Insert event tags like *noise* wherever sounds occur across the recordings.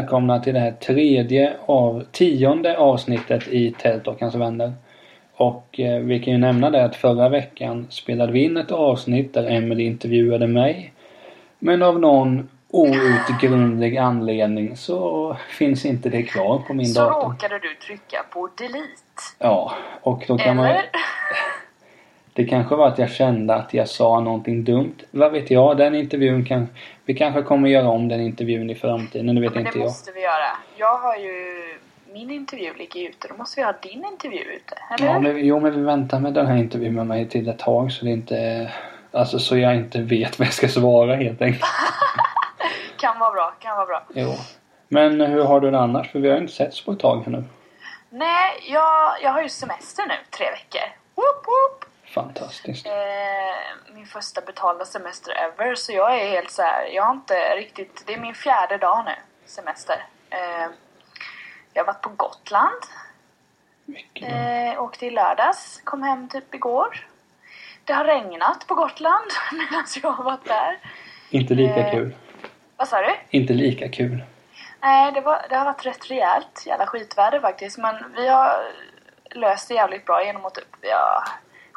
Välkomna till det här tredje av tionde avsnittet i Tält och hans vänner. Och eh, vi kan ju nämna det att förra veckan spelade vi in ett avsnitt där Emelie intervjuade mig. Men av någon outgrundlig anledning så finns inte det kvar på min Så dator. råkade du trycka på delete. Ja, och då kan man... *laughs* Det kanske var att jag kände att jag sa någonting dumt. Vad vet jag? Den intervjun kan... Vi kanske kommer göra om den intervjun i framtiden. Det vet Men inte det jag. måste vi göra. Jag har ju... Min intervju ligger ute. Då måste vi ha din intervju ute. Eller? Ja, men, jo, men vi väntar med den här intervjun med mig till ett tag så det inte... Alltså så jag inte vet *laughs* vad jag ska svara helt enkelt. *laughs* Kan vara bra, kan vara bra. Jo. Men hur har du det annars? För vi har ju inte setts på ett tag här nu. Nej, jag, jag har ju semester nu. Tre veckor. Woop, woop. Fantastiskt. Eh, min första betalda semester ever. Så jag är helt så här. Jag har inte riktigt... Det är min fjärde dag nu. Semester. Eh, jag har varit på Gotland. Eh, åkte i lördags, kom hem typ igår. Det har regnat på Gotland *laughs* medan jag har varit där. Inte lika eh, kul. Vad sa du? Inte lika kul. Nej, det, var, det har varit rätt rejält. Jävla skitväder faktiskt. Men vi har löst det jävligt bra genom att typ, vi har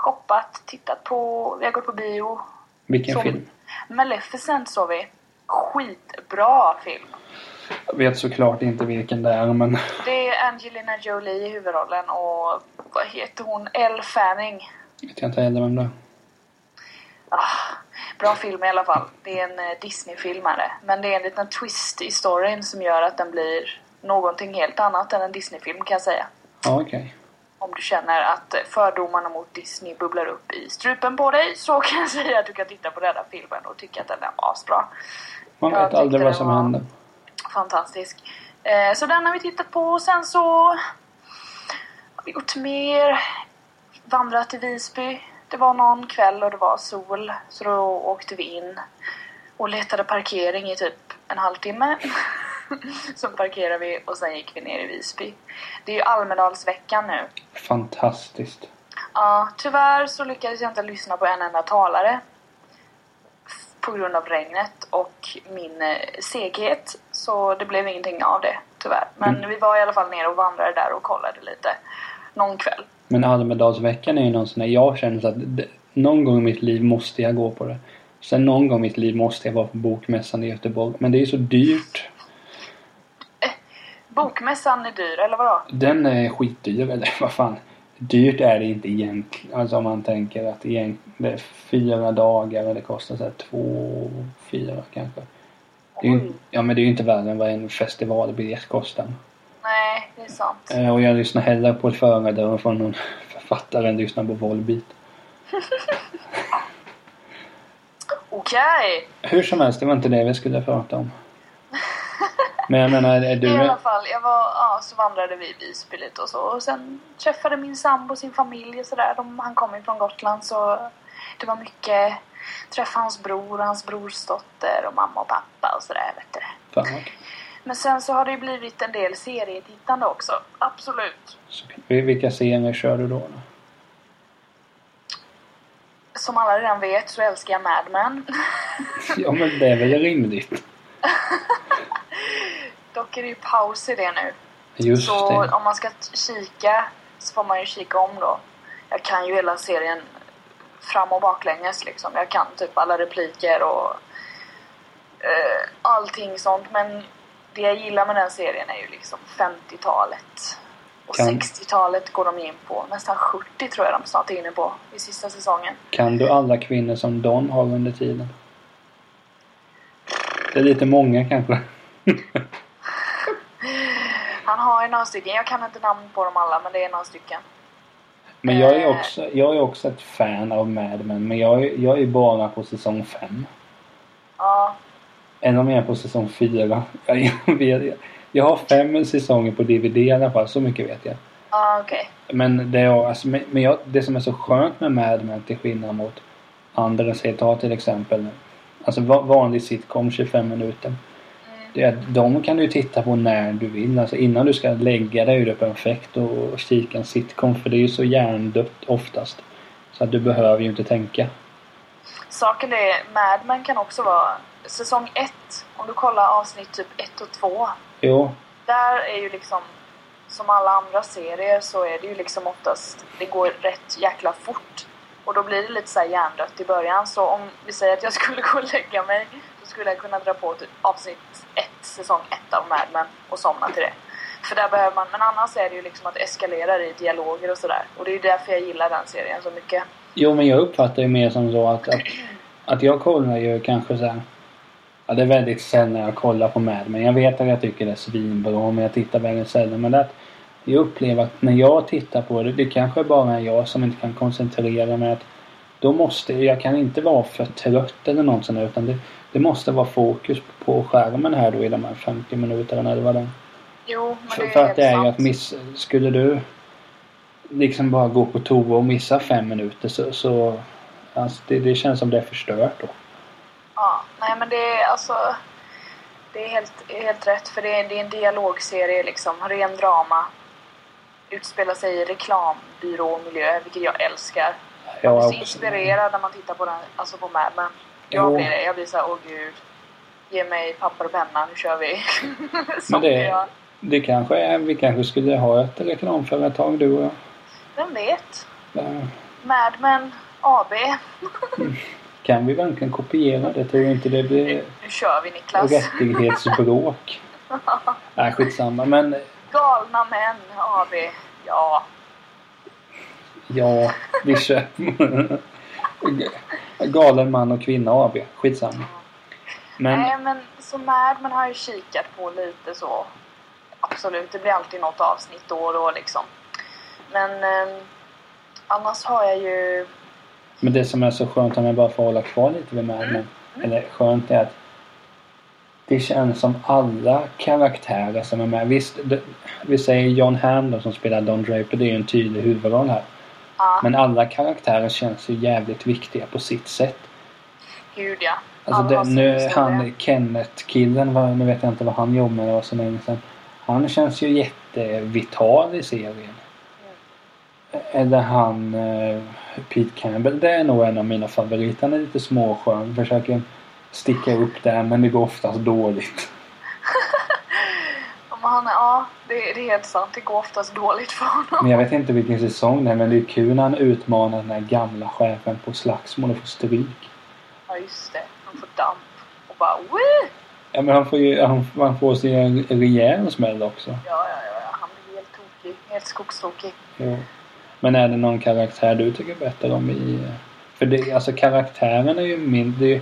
shoppat, tittat på, vi har gått på bio. Vilken Så- film? Maleficent såg vi. Skitbra film. Jag vet såklart inte vilken det är men... Det är Angelina Jolie i huvudrollen och vad heter hon? Elle Fanning. Vet jag inte heller vem det är. Ah, bra film i alla fall. Det är en eh, Disney-film är det. Men det är en liten twist i storyn som gör att den blir någonting helt annat än en Disney-film kan jag säga. Ja, okej. Om du känner att fördomarna mot Disney bubblar upp i strupen på dig så *laughs* kan jag säga att du kan titta på den här filmen och tycka att den är asbra. Man Jag vet aldrig vad som händer. Fantastisk. Eh, så den har vi tittat på och sen så har vi gjort mer. Vandrat i Visby. Det var någon kväll och det var sol så då åkte vi in och letade parkering i typ en halvtimme. *laughs* *laughs* så parkerade vi och sen gick vi ner i Visby. Det är ju Almedalsveckan nu. Fantastiskt. Ja, tyvärr så lyckades jag inte lyssna på en enda talare. På grund av regnet och min eh, seghet. Så det blev ingenting av det, tyvärr. Men Mm. vi var i alla fall nere och vandrade där och kollade lite. Någon kväll. Men Almedalsveckan är ju någon sån där jag känner så att det, någon gång i mitt liv måste jag gå på det. Sen någon gång i mitt liv måste jag vara på Bokmässan i Göteborg. Men det är ju så dyrt. Bokmässan är dyr, eller vadå? Den är skitdyr, eller *laughs* vad fan. Dyrt är det inte egentligen. Alltså om man tänker att det är fyra dagar och det kostar så här två, fyra kanske. Ju, ja men det är ju inte värre än vad en festivalbiljett kostar. Nej, det är sant. Eh, Och jag lyssnar hellre på ett föredrag från någon *laughs* författare än lyssnar på Volbeat. *laughs* Okej! Hur som helst, det var inte det vi skulle prata om. Men jag menar, är I du... alla fall, jag var, ja, så vandrade vi i Visby lite och så. Och sen träffade min sambo sin familj och sådär. Han kom ju från Gotland så det var mycket träffa hans bror och hans brors dotter och mamma och pappa och sådär vet du. Fan. Men sen så har det ju blivit en del serietittande också. Absolut. Så, vilka serier kör du då? då? Som alla redan vet så älskar jag Mad Men. Ja men det är väl rimligt. *laughs* Är det ju paus i det nu. Just så det. om man ska kika så får man ju kika om då. Jag kan ju hela serien fram och baklänges liksom. Jag kan typ alla repliker och eh, allting sånt. Men det jag gillar med den serien är ju liksom 50-talet. Och Kan- 60-talet går de in på. Nästan 70 tror jag de snart är inne på i sista säsongen. Kan du alla kvinnor som Don har under tiden? Det är lite många kanske. *laughs* Han har ju några stycken. Jag kan inte namn på dem alla men det är några stycken. Men jag är Eh. också, jag är också ett fan av Mad Men. Men jag är, jag är bara på säsong fem. Ja, Eller om jag är på säsong fyra. *laughs* Jag, vet, jag har fem säsonger på DVD i alla fall. Så mycket vet jag. ja okej. Men det, är, alltså, men jag, det som är så skönt med Mad Men till skillnad mot andra serier, ta till exempel Alltså va- vanlig sitcom 25 minuter. Det de kan du titta på när du vill. Alltså innan du ska lägga dig är det perfekt och kika en sitcom för det är ju så hjärndött oftast. Så att du behöver ju inte tänka. Saken är, Mad Men kan också vara säsong ett. Om du kollar avsnitt typ ett och två. Jo, Där är ju liksom, som alla andra serier så är det ju liksom oftast, det går rätt jäkla fort. Och då blir det lite så här hjärndött i början. Så om vi säger att jag skulle gå och lägga mig skulle jag kunna dra på typ avsnitt ett, säsong ett av Mad Men och somna till det. För där behöver man, men annars är det ju liksom att det eskalerar i dialoger och sådär. Och det är ju därför jag gillar den serien så mycket. Jo, men jag uppfattar ju mer som så att, att, att jag kollar ju kanske så här. Ja, det är väldigt sällan jag kollar på Mad Men jag vet att jag tycker det är svinbra men jag tittar väldigt sällan. Men det att jag upplever att när jag tittar på det, det kanske bara är jag som inte kan koncentrera mig. Att då måste, jag kan inte vara för trött eller något sånt utan det, det måste vara fokus på skärmen här då i de här 50 minuterna eller vad det är. Jo, men För, det är för att det är ju sant. att miss, skulle du liksom bara gå på toa och missa fem minuter så, så alltså det, det känns som det är förstört då. Ja, nej men det är alltså... Det är helt, helt rätt för det är, det är en dialogserie liksom, ren drama. Utspelar sig i reklambyråmiljö, vilket jag älskar. Jag blir så inspirerad när man tittar på den, alltså på Mad Men. Jag blir det. Jag blir såhär, åh gud. Ge mig papper och penna, nu kör vi. *laughs* Men det-. Det kanske är, vi kanske skulle ha ett reklamföretag du och jag. Vem vet? Där Mad Men AB. Kan vi verkligen kopiera det? Tror inte det blir Nu kör vi Niklas. rättighetsbråk? *laughs* Nej, skitsamma. Men Galna Män AB. Ja. Ja, vi kör. Galen man och kvinna AB. Skitsamma. Men Nej men så Mad Men har ju kikat på lite så. Absolut, det blir alltid något avsnitt då och då liksom. Men eh, annars har jag ju... Men det som är så skönt om jag bara får hålla kvar lite vid Mad Men. Eller skönt är att det känns som alla karaktärer som är med. Visst, det, vi säger John Hamm då, som spelar Don Draper. Det är ju en tydlig huvudroll här. Ja, Men alla karaktärer känns ju jävligt viktiga på sitt sätt. gud ja. Alltså sin nu, historia. han Kenneth-killen, nu vet jag inte vad han jobbar med, det var så länge sedan. Han känns ju jättevital i serien. Eller han eh, Pete Campbell, det är nog en av mina favoriter. Han är lite småskön, försöker sticka upp där men det går oftast dåligt. Ja, men han ja, det, det är helt sant. Det går oftast dåligt för honom. Men jag vet inte vilken säsong det är men det är kul när han utmanar den där gamla chefen på slagsmål och får stryk. Ja, just det. Han får damp. Och bara Wii! Ja men han får ju, han, han får sig en rejäl smäll också. Ja, ja, ja, ja. Han blir helt tokig. Helt skogstokig. Jo. Men är det någon karaktär du tycker bättre om i... För det, alltså karaktären är ju min...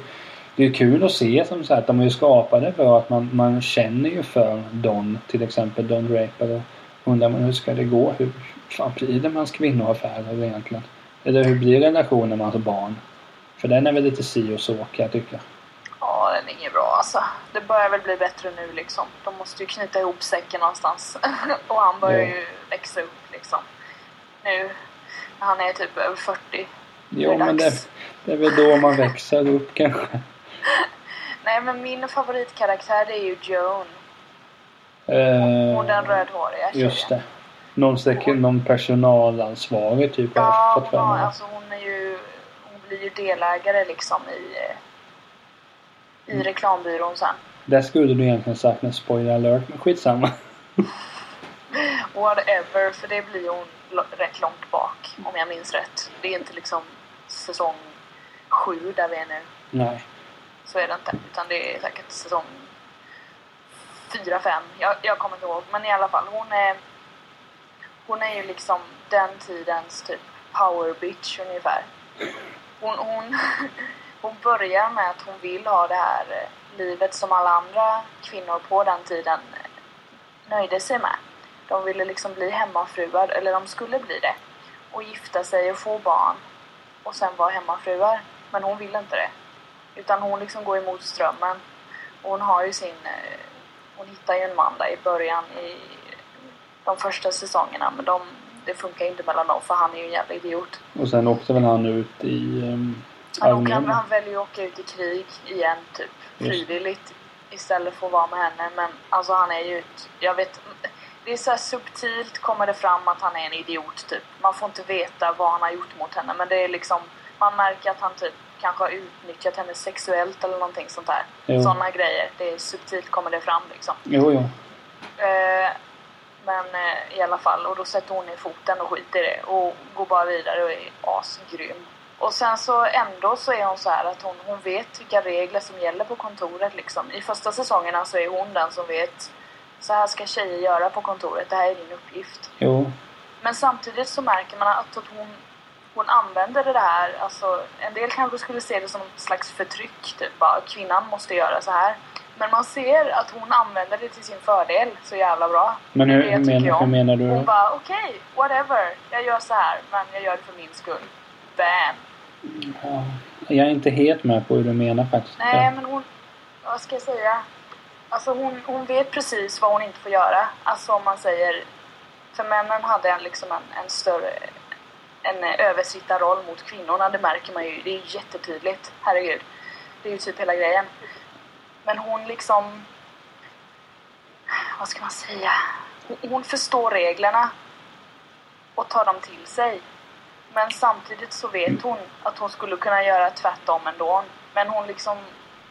Det, är- kul att se som sagt. De har ju skapat det bra att man, man känner ju för Don. Till exempel Don Draper. Och undrar man hur ska det gå? Hur fan blir det med hans kvinnoaffärer egentligen? Eller hur blir relationen med hans barn? För den är väl lite si och så kan jag tycka. Ja, den är inget bra alltså. Det börjar väl bli bättre nu liksom. De måste ju knyta ihop säcken någonstans. *laughs* och han börjar Ja. ju växa upp liksom. Nu när han är typ över 40. Jo men det, det är väl då man växer upp kanske. Nej men min favoritkaraktär är ju Joan. Eh, Hon den rödhåriga tjejen. Just det. Någon, sek- någon personalansvarig typ har Ja, jag fått hon, har, mig. alltså hon är ju... Hon blir ju delägare liksom i... I Mm. reklambyrån sen. Där skulle du egentligen sagt en spoiler alert, men skitsamma. *laughs* Whatever, för det blir hon rätt långt bak om jag minns rätt. Det är inte liksom säsong sju där vi är nu. Nej. Så är det inte. Utan det är säkert säsong fyra, fem. Jag, jag kommer inte ihåg. Men i alla fall, hon är... Hon är ju liksom den tidens typ power bitch ungefär. Hon, hon, *laughs* hon börjar med att hon vill ha det här eh, livet som alla andra kvinnor på den tiden eh, nöjde sig med. De ville liksom bli hemmafruar, eller de skulle bli det. Och gifta sig och få barn. Och sen vara hemmafruar. Men hon vill inte det. Utan hon liksom går emot strömmen. Och hon har ju sin... eh, Hon hittar ju en man där i början i de första säsongerna. Men de, det funkar ju inte mellan dem för han är ju en jävla idiot. Och sen åkte väl han ut i um, Han, åker, han väljer att åka ut i krig igen typ Just. frivilligt. Istället för att vara med henne. Men alltså han är ju ett, Jag vet Det är så subtilt kommer det fram att han är en idiot typ. Man får inte veta vad han har gjort mot henne. Men det är liksom Man märker att han typ kanske har utnyttjat henne sexuellt eller någonting sånt där. Sådana grejer. Det är subtilt kommer det fram liksom. Jo, jo. Eh, men eh, i alla fall, och då sätter hon ner foten och skiter i det och går bara vidare och är asgrym. Och sen så ändå så är hon så här att hon, hon vet vilka regler som gäller på kontoret liksom. I första säsongerna så är hon den som vet så här ska tjejer göra på kontoret, det här är din uppgift. Jo. Men samtidigt så märker man att hon, hon använder det här, alltså en del kanske skulle se det som ett slags förtryck, typ bara kvinnan måste göra så här. Men man ser att hon använder det till sin fördel så jävla bra. Men hur, det jag hur, menar, hur om. menar du? Hon bara okej, whatever, jag gör så här men jag gör det för min skull. Bam! Ja, jag är inte helt med på hur du menar faktiskt. Nej men hon, vad ska jag säga? Alltså hon, hon vet precis vad hon inte får göra. Alltså om man säger, för männen hade en, liksom en, en större, en eh, översittarroll mot kvinnorna. Det märker man ju, det är ju jättetydligt. Herregud. Det är ju typ hela grejen. Men hon liksom, vad ska man säga? Hon, förstår reglerna och tar dem till sig. Men samtidigt så vet hon att hon skulle kunna göra tvärtom ändå. Men hon liksom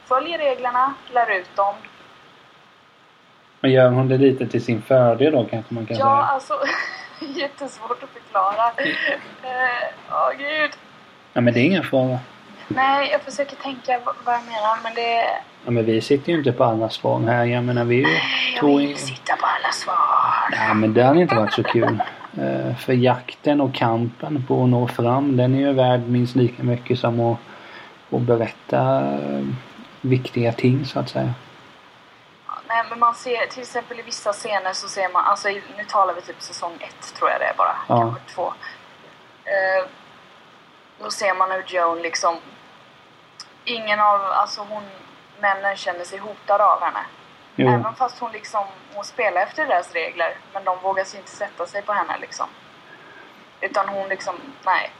följer reglerna, lär ut dem. Men gör hon det lite till sin fördel då kanske man kan Ja, säga? alltså *laughs* *laughs* jättesvårt att förklara. Eh, Åh gud. Ja, men det är ingen fara. Nej, jag försöker tänka vad jag menar men det... Ja, men vi sitter ju inte på alla svar här. Jag menar vi är ju Jag två... vill inte sitta på alla svar. Ja, men det hade inte varit så kul. Eh, för jakten och kampen på att nå fram, den är ju värd minst lika mycket som att, att berätta eh, viktiga ting så att säga. Nej, men man ser till exempel i vissa scener så ser man, alltså nu talar vi typ säsong ett tror jag det är bara, Ja. kanske två. Eh, då ser man hur Joan liksom, ingen av, alltså hon, männen känner sig hotade av henne. Jo, Även fast hon liksom, hon spelar efter deras regler, men de vågar sig inte sätta sig på henne liksom. Utan hon liksom, nej.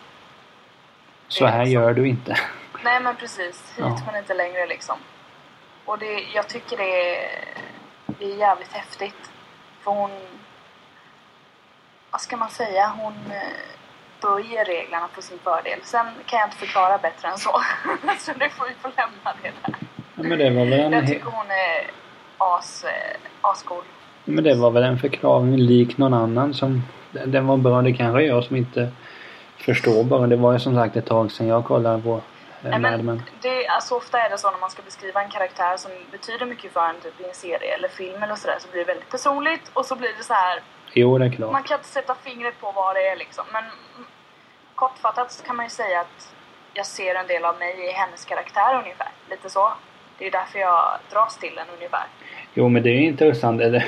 så här gör du inte. Nej men precis, hit Ja. men inte längre liksom. Och det, jag tycker det är, det är jävligt häftigt. För hon, vad ska man säga, hon eh, böjer reglerna på sin fördel. Sen kan jag inte förklara bättre än så. *laughs* så det får vi få lämna det där. Ja, men det var väl en, Jag tycker hon är as, eh, ascool. men det var väl en förklaring lik någon annan som... Den var bra. Det kanske jag som inte förstår bara. Det var ju som sagt ett tag sedan jag kollade på men Men. det, alltså, ofta är det så när man ska beskriva en karaktär som betyder mycket för en typ i en serie eller film eller sådär så blir det väldigt personligt och så blir det så här Jo, det är klart. Man kan inte sätta fingret på vad det är liksom. Men kortfattat så kan man ju säga att jag ser en del av mig i hennes karaktär ungefär. Lite så. Det är därför jag dras till den ungefär. Jo men det är intressant. Eller,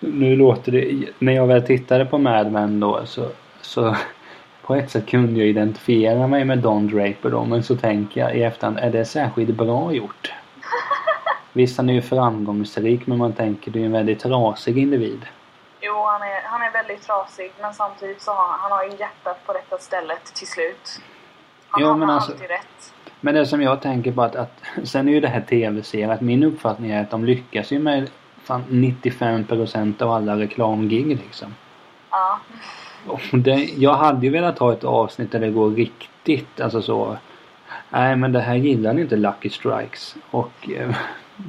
nu låter det... När jag väl tittade på Mad Men då så, så på ett sätt kunde jag identifiera mig med Don Draper då. Men så tänker jag i efterhand, är det särskilt bra gjort? *laughs* Visst han är ju framgångsrik men man tänker det är en väldigt trasig individ. Jo, han är, han är väldigt trasig men samtidigt så har han, har ju hjärtat på rätta stället till slut. Han Jo, har men alltså- alltid rätt. Men det som jag tänker på att, att *laughs* sen är ju det här tv-serier att min uppfattning är att de lyckas ju med fan 95% av alla reklamgig liksom. Ja. Det, jag hade ju velat ha ett avsnitt där det går riktigt, alltså så. Nej men det här gillar inte Lucky Strikes. Och eh,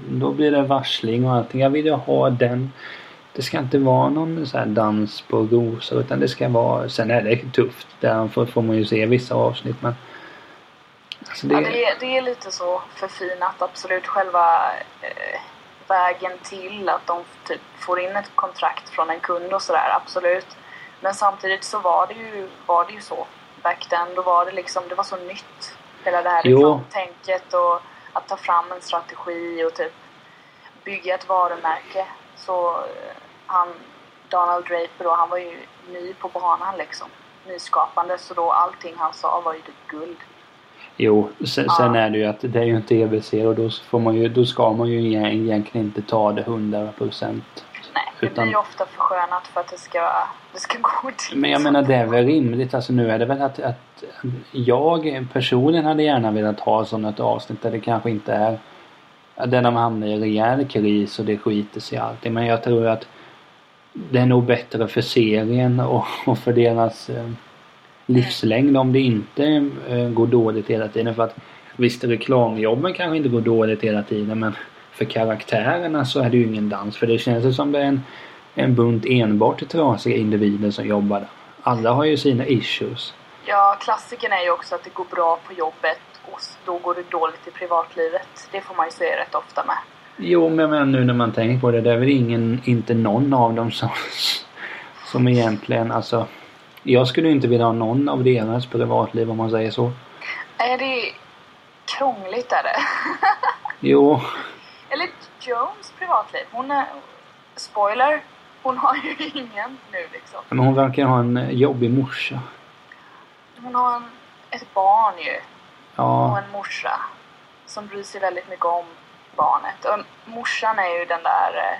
då blir det varsling och allting. Jag vill ju ha den. Det ska inte vara någon så här dans på rosor utan det ska vara, sen är det tufft. Där får, får man ju se vissa avsnitt men. Alltså det, Ja, det, är, det är lite så förfinat, absolut. Själva eh, vägen till att de typ får in ett kontrakt från en kund och sådär, absolut. Men samtidigt så var det ju, var det ju så. Back then, då var det liksom, det var så nytt. Hela det här Jo. reklamtänket och att ta fram en strategi och typ bygga ett varumärke. Så eh, han, Donald Draper då, han var ju ny på banan liksom. Nyskapande, så då allting han sa var ju typ guld. Jo, sen, Ja. sen är det ju att det är ju en tv-serie och då, får man ju, då ska man ju egent- egentligen inte ta det 100%. Nej, det Utan- blir ju ofta förskönat för att det ska, det ska *laughs* gå till Men jag menar det är väl rimligt. Alltså nu är det väl att, att jag personligen hade gärna velat ha sådant avsnitt där det kanske inte är där de hamnar i rejäl kris och det skiter sig allting. Men jag tror att det är nog bättre för serien och, och för deras eh, livslängd om det inte eh, går dåligt hela tiden. För att visst, reklamjobben kanske inte går dåligt hela tiden men för karaktärerna så är det ju ingen dans. För det känns ju som det är en, en bunt enbart trasiga individer som jobbar där. Alla har ju sina issues. Ja, klassiken är ju också att det går bra på jobbet och då går det dåligt i privatlivet. Det får man ju se rätt ofta med. Jo, men, men nu när man tänker på det, det är väl ingen, inte någon av dem som, *laughs* som egentligen, alltså. Jag skulle inte vilja ha någon av deras privatliv om man säger så. Nej, det är krångligt är det. *laughs* Jo, Eller Jones privatliv. Hon är... Spoiler. Hon har ju *laughs* ingen nu liksom. men hon verkar ha en eh, jobbig morsa. Hon har en, ett barn ju. Och Ja, en morsa. Som bryr sig väldigt mycket om barnet. Och morsan är ju den där... Eh,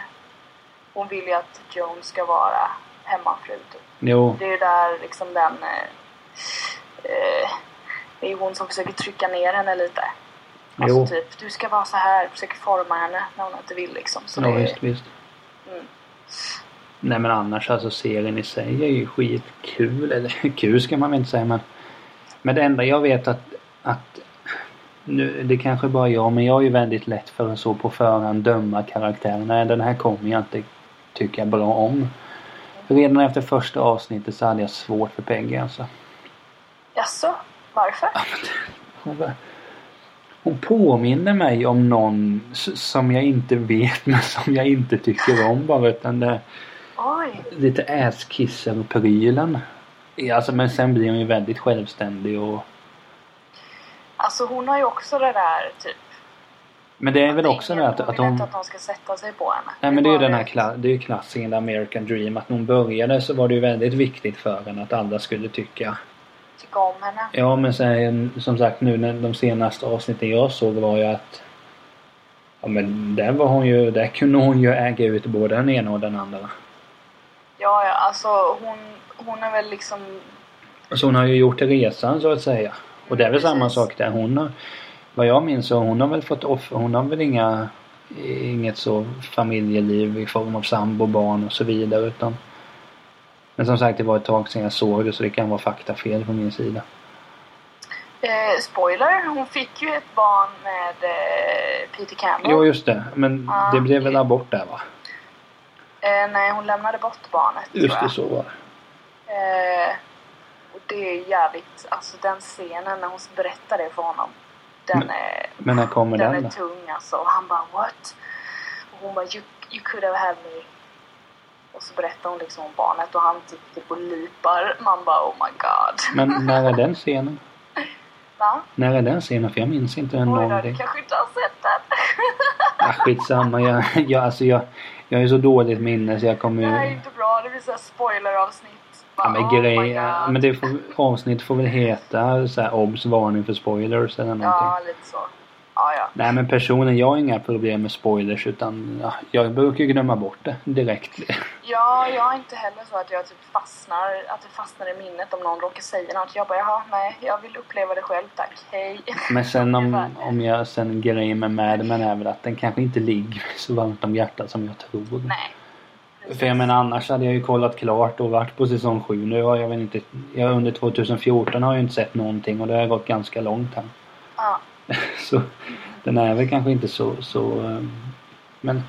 hon vill ju att Jones ska vara hemmafru typ. jo, Det är ju där liksom den... Eh, eh, det är ju hon som försöker trycka ner henne lite. Alltså jo. typ, du ska vara så här, försöker forma henne när hon inte vill liksom. Så Ja, det visst, visst. Mm. Nej men annars alltså serien i sig är ju skitkul. Eller *laughs* kul ska man väl inte säga men. Men det enda jag vet att, att nu, det kanske bara jag men jag är ju väldigt lätt för att så på förhand döma karaktären. Nej den här kommer jag inte tycka bra om. Redan efter första avsnittet så hade jag svårt för Peggy alltså. Jaså, varför? *laughs* Hon, påminner mig om någon som jag inte vet *laughs* men som jag inte tycker om bara utan det Oj, lite askisser-prylen. Ja, Alltså, men sen blir hon ju väldigt självständig och... alltså hon har ju också det där typ. Men det är väl också det att, hon att vill hon... inte att någon ska sätta sig på henne. Nej men det är ju den här kla... det är klassiken American Dream att när hon började så var det ju väldigt viktigt för henne att alla skulle tycka. Tycka om henne. Ja men sen som sagt nu när de senaste avsnitten jag såg var ju att Ja men där var hon ju, där kunde hon ju äga ut både den ena och den andra. Ja, ja, alltså hon, hon är väl liksom... Så hon har ju gjort resan så att säga. Och det är väl samma sak där. Hon har, vad jag minns så hon har väl fått offer, hon har väl inga, inget så familjeliv i form av sambo, barn och så vidare utan Men som sagt det var ett tag sedan jag såg det så det kan vara faktafel från min sida. Eh, spoiler, hon fick ju ett barn med eh, Peter Campbell. Jo just det, men Ah, det blev väl okej. abort där va? Eh, nej, hon lämnade bort barnet Just det, så var det. Eh, och det är jävligt, alltså den scenen när hon berättar det för honom. Den Men- är, Men när kommer den den är då? tung alltså. Och han bara what? Och hon bara you, you could have had me. Och så berättar hon liksom om barnet och han typ, typ och lipar. Man bara oh my god. Men *laughs* när är den scenen? Va? När är den scenen? För jag minns inte den Oj då, du kanske inte har sett den? Ja, *laughs* skitsamma. Jag, jag, alltså jag, jag ju så dåligt minne så jag kommer det här är inte bra, det blir såhär spoileravsnitt. Ja men oh grej, men det får, avsnitt får väl heta så här obs varning för spoilers eller någonting. Ja, lite så. Ja, ja. Nej men personen, jag har inga problem med spoilers utan ja, jag brukar glömma bort det direkt. Ja, jag är inte heller så att jag typ fastnar, att det fastnar i minnet om någon råkar säga något. Jag bara, jaha, nej, jag vill uppleva det själv, tack. Hej. *laughs* Men sen om, om jag sen grejen med Mad Men är väl att den kanske inte ligger *laughs* så varmt om hjärtat som jag tror. Nej. För jag menar annars hade jag ju kollat klart och varit på säsong 7. Nu har jag väl inte, jag under 2014 har jag ju inte sett någonting och det har gått ganska långt här. Ja. *laughs* Så den är väl kanske inte så, så um, Men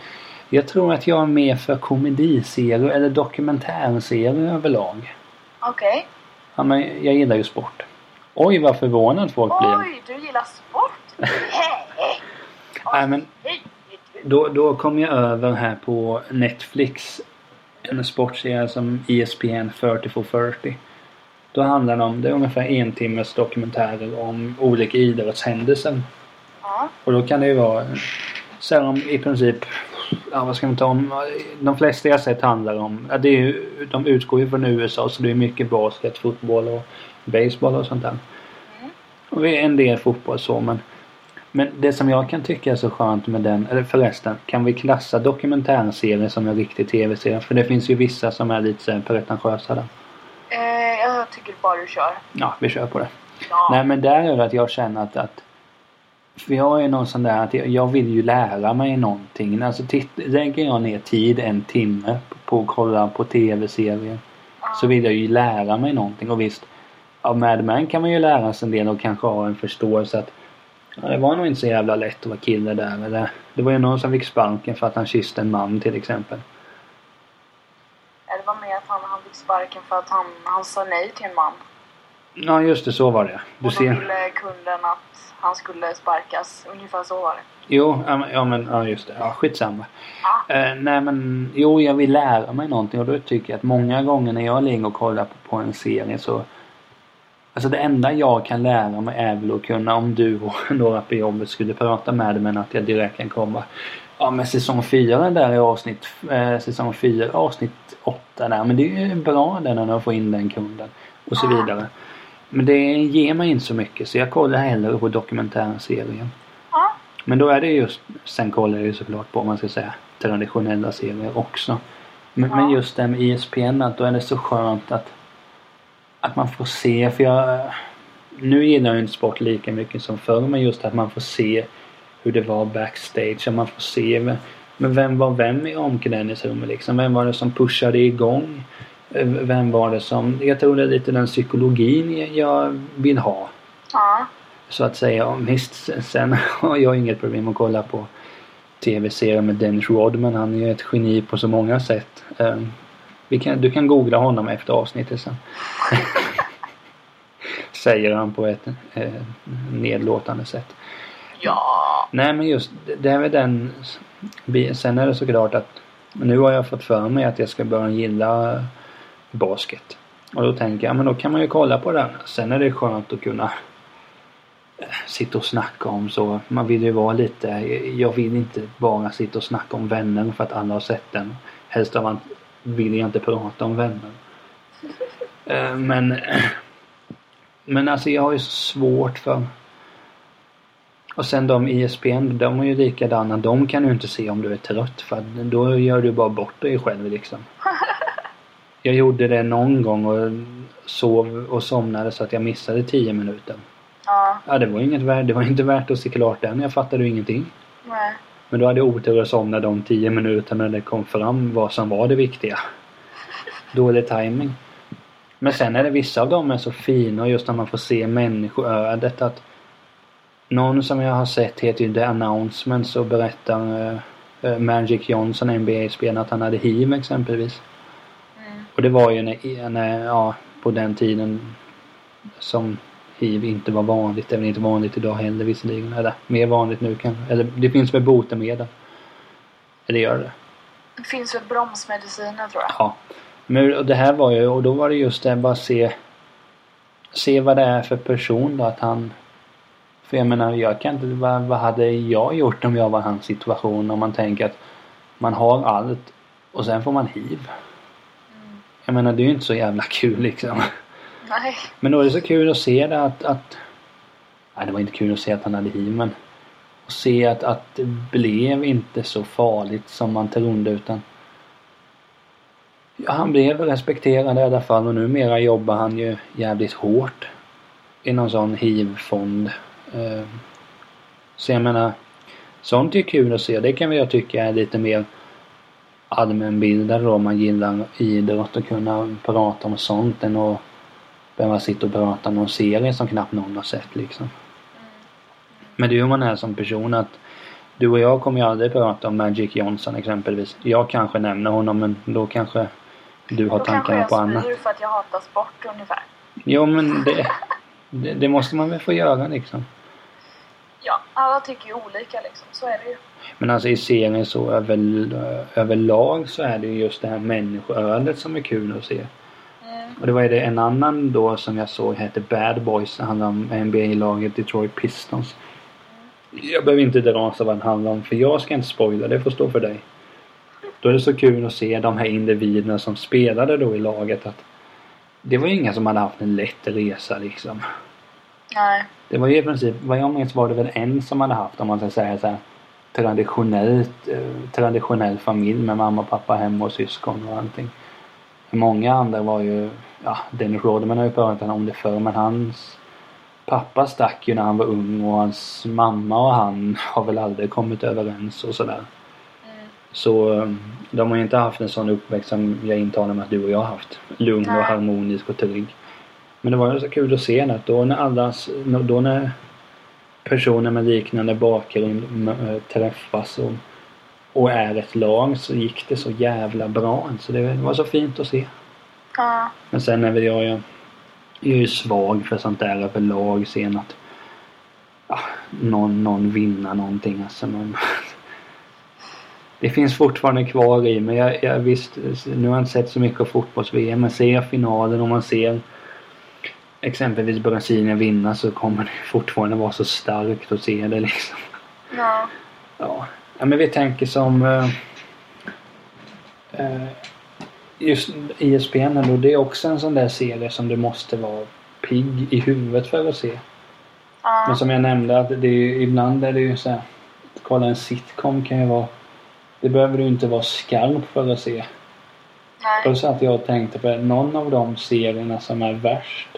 jag tror att jag är mer för komediserier eller dokumentärserier överlag. Okej. Ja, men jag gillar ju sport. Oj vad förvånad folk blir. Oj, du gillar sport? *laughs* Nej, men då, då kom jag över här på Netflix. En sportserie som ESPN 30 for 30. Då handlar det om, det är ungefär en timmes dokumentärer om olika idrottshändelser. Ja. Och då kan det ju vara så här om i princip Ja vad ska man ta om? De flesta jag sett handlar om ja, det är ju, De utgår ju från USA så det är mycket basket, fotboll och baseball och sånt där. Mm. Och en del fotboll så men Men det som jag kan tycka är så skönt med den, eller förresten Kan vi klassa dokumentärserier som en riktig tv-serie? För det finns ju vissa som är lite pretentiösa där. Eh, jag tycker bara du kör. Ja, vi kör på det. Ja. Nej men där är det att jag känner att, att för jag är någon sån där att jag, jag vill ju lära mig någonting. Alltså titt, lägger jag ner tid en timme på att kolla på tv-serier så vill jag ju lära mig någonting. Och visst, av Mad Men kan man ju lära sig en del och kanske ha en förståelse att ja, det var nog inte så jävla lätt att vara kille där. Eller, det var ju någon som fick sparken för att han kysste en man till exempel. Ja, Det var mer att han, han fick sparken för att han, han sa nej till en man. Ja just det, så var det. Du och då ser. ville kunden att han skulle sparkas. Ungefär så var det. Jo, ja men, ja, just det. Ja, skitsamma. Ja. Eh, nej men, jo jag vill lära mig någonting och då tycker jag att många gånger när jag ligger och kollar på, på en serie så Alltså det enda jag kan lära mig är väl att kunna om du och *laughs* några på jobbet skulle prata med men att jag direkt kan komma Ja men säsong 4 där i avsnitt eh, säsong 4 avsnitt 8 där men det är ju bra där när de får in den kunden och så vidare. Men det ger mig inte så mycket så jag kollar hellre på dokumentärserien. Ja. Men då är det just, sen kollar jag ju såklart på, om man ska säga, traditionella serier också. Men, Ja. men just det med ISPN, att då är det så skönt att, att man får se, för jag, nu gillar jag inte sport lika mycket som förr, men just att man får se hur det var backstage, och man får se, men vem var vem i omklädningsrummet liksom? Vem var det som pushade igång? Vem var det som, jag tror det är lite den psykologin jag vill ha Ja. så att säga. Och Visst, sen *laughs* har jag inget problem att kolla på tv-serier med Dennis Rodman. Han är ju ett geni på så många sätt. Ehm, kan, du kan googla honom efter avsnittet sen. *laughs* *laughs* Säger han på ett eh, nedlåtande sätt. Ja. Nej men just det- är väl den Sen är det såklart att nu har jag fått för mig att jag ska börja gilla basket. Och då tänker jag, men då kan man ju kolla på den. Sen är det skönt att kunna eh, sitta och snacka om så. Man vill ju vara lite, jag vill inte bara sitta och snacka om vänner för att alla har sett den. Helst av allt vill jag inte prata om vänner. Eh, men eh, Men alltså jag har ju så svårt för och sen de ISPN, de är ju likadana. De kan ju inte se om du är trött för då gör du bara bort dig själv liksom. *laughs* Jag gjorde det någon gång och sov och somnade så att jag missade 10 minuter. Ja. Ja, det var inget värt. Det var inte värt att se klart den. Jag fattade ju ingenting. Nej. Men då hade jag otur att somna de 10 minuterna när det kom fram vad som var det viktiga. *laughs* Dålig timing. Men sen är det vissa av dem är så fina just när man får se människoödet att någon som jag har sett heter ju The Announcements och berättar eh, eh, Magic Johnson, NBA-spelaren, att han hade hiv exempelvis. Mm. Och det var ju när, när, ja, på den tiden som hiv inte var vanligt. Det är väl inte vanligt idag heller visserligen. Eller mer vanligt nu kanske. Eller det finns väl botemedel. Eller gör det? Det finns väl bromsmediciner tror jag. Ja. Men och det här var ju, och då var det just det bara se Se vad det är för person då att han För jag menar jag kan inte, vad, vad hade jag gjort om jag var i hans situation om man tänker att Man har allt och sen får man hiv. Mm. Jag menar det är ju inte så jävla kul liksom. Nej. Men då är det så kul att se det att, att Nej det var inte kul att se att han hade hiv men Att se att, att det blev inte så farligt som man trodde utan Ja, han blev respekterad i alla fall och numera jobbar han ju jävligt hårt i någon sån hiv-fond. Eh, Så jag menar Sånt är kul att se. Det kan jag tycka är lite mer allmänbildad då om man gillar idrott och kunna prata om sånt än att behöva sitta och prata om någon serie som knappt någon har sett liksom. Men det är hur man är som person att du och jag kommer ju aldrig prata om Magic Johnson exempelvis. Jag kanske nämner honom men då kanske du har Då kanske tankarna jag på annat. spyr för att jag hatar sport ungefär. Jo men det, det, det måste man väl få göra liksom. Ja, alla tycker ju olika liksom. Så är det ju. Men alltså i serien så över, överlag så är det ju just det här människoödet som är kul att se. Mm. Och det var ju det en annan då som jag såg hette Bad Boys. Det handlar om NBA-laget Detroit Pistons. Jag behöver inte dra vad den handlar om för jag ska inte spoila, det får stå för dig. Då är det så kul att se de här individerna som spelade då i laget att det var ju inga som hade haft en lätt resa liksom. Nej. Det var ju i princip, vad jag minns var det väl en som hade haft om man ska säga så här traditionellt, eh, traditionell familj med mamma, pappa, hemma och syskon och allting. Många andra var ju, ja Dennis Rodman har ju pratat om det förr men hans pappa stack ju när han var ung och hans mamma och han *laughs* har väl aldrig kommit överens och sådär. Mm. Så eh, de har ju inte haft en sån uppväxt som jag intalar mig att du och jag har haft. Lugn och harmonisk och trygg. Men det var ju så kul att se det. Då när alla, då när personer med liknande bakgrund äh, träffas och, och är ett lag så gick det så jävla bra. Så det var så fint att se. Ja. Men sen är väl jag ju, jag är ju svag för sånt där överlag. Sen att ja, någon, någon vinna någonting. Alltså, men, *laughs* det finns fortfarande kvar i mig. Jag, jag visst, nu har jag inte sett så mycket av fotbolls-VM. Men ser jag finalen och man ser exempelvis Brasilien vinna så kommer det fortfarande vara så starkt att se det liksom. Ja. Ja, ja men vi tänker som eh, eh, just ISBN då, det är också en sån där serie som du måste vara pigg i huvudet för att se. Ja. Men som jag nämnde att det är, ibland är det ju så här, att kolla en sitcom kan ju vara det behöver du inte vara skarp för att se. Nej. Och så att jag tänkte på det, någon av de serierna som är värst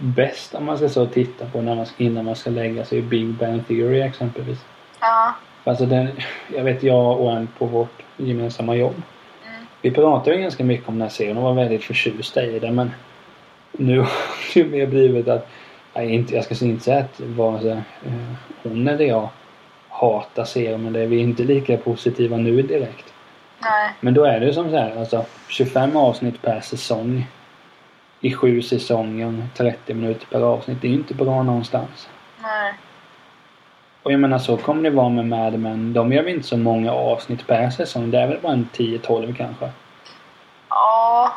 bäst om man ska så titta på när man, ska- innan man ska lägga sig i Big Bang Theory exempelvis. Ja. Alltså den, jag vet jag och en på vårt gemensamma jobb. Mm. Vi pratade ju ganska mycket om den här serien och var väldigt förtjusta i den men nu har det ju mer blivit att nej, inte, jag ska inte säga att vare sig eh, hon eller jag hatar serien men det är vi inte lika positiva nu direkt. Nej. Men då är det ju som så här, alltså 25 avsnitt per säsong i sju säsonger, 30 minuter per avsnitt. Det är ju inte bra någonstans. Nej. Och jag menar så kommer det vara med Mad Men. De gör väl inte så många avsnitt per säsong. Det är väl bara en 10-12 kanske. Ja.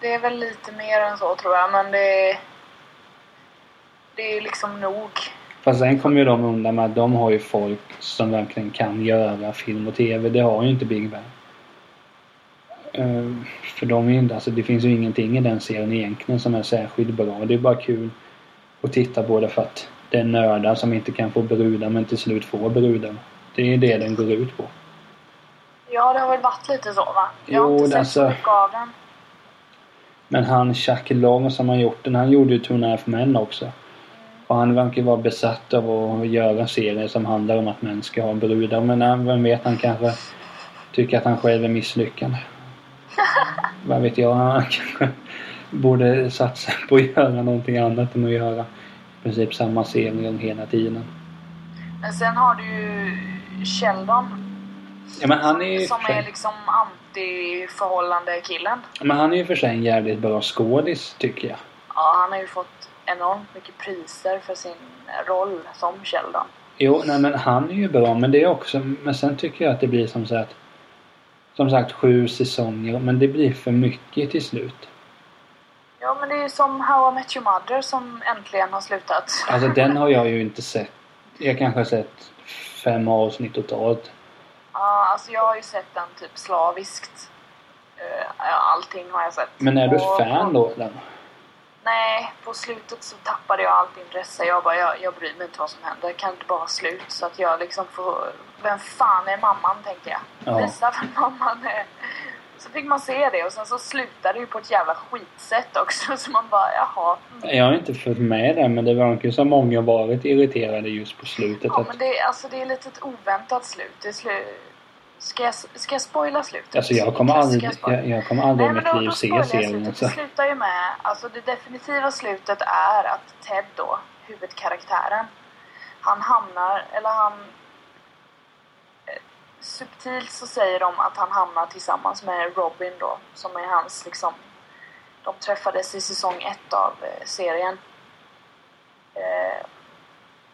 Det är väl lite mer än så tror jag men det det är liksom nog. Fast sen kommer ju de undan med att de har ju folk som verkligen kan göra film och TV. Det har ju inte Big Bang. Eh, för de är ju inte, alltså det finns ju ingenting i den serien egentligen som är särskilt bra. Det är bara kul att titta på det för att det är nördar som inte kan få brudar men till slut får brudar. Det är det den går ut på. Ja, det har väl varit lite så va? Jag har Jo, inte sett alltså- så mycket av den. Men han Chuck Long som har gjort den, han gjorde ju Two and Men också. Och han verkar vara besatt av att göra serier som handlar om att män ska ha brudar. Men eh, vem vet, han kanske tycker att han själv är misslyckad. Vad vet jag, han kanske borde satsa på att göra någonting annat än att göra i princip samma serier hela tiden. Men sen har du ju Sheldon. Ja, men han är ju som sig- är liksom anti-förhållande killen. Men han är ju för sig en jävligt bra skådis tycker jag. Ja, han har ju fått enormt mycket priser för sin roll som Sheldon. Jo, nej men han är ju bra men det är också, men sen tycker jag att det blir som så att som sagt sju säsonger men det blir för mycket till slut. Ja, men det är ju som How I Met Your Mother som äntligen har slutat. Alltså den har jag ju inte sett. Jag kanske har sett fem avsnitt totalt. Ja, alltså jag har ju sett den typ slaviskt. Eh, allting har jag sett. Men är du Och- fan då eller? Nej, på slutet så tappade jag allt intresse. Jag bara, jag, jag bryr mig inte vad som händer. Kan det inte bara vara slut? Så att jag liksom får... Vem fan är mamman, tänkte jag. Ja. Visa vem mamman är. Så fick man se det och sen så slutade det ju på ett jävla skitsätt också. Så man bara, jaha. mm. Jag har inte följt med det men det verkar ju som många varit irriterade just på slutet. Ja, att, men det, alltså, det är lite ett oväntat slut. Det slu... ska, jag, ska jag spoila slutet? alltså jag kommer aldrig, jag jag, jag kommer aldrig i Nej, men mitt liv se serien. slutet. Så. Det slutar ju med, alltså det definitiva slutet är att Ted då, huvudkaraktären, han hamnar, eller han... Subtilt så säger de att han hamnar tillsammans med Robin då, som är hans liksom... De träffades i säsong ett av eh, serien. Eh,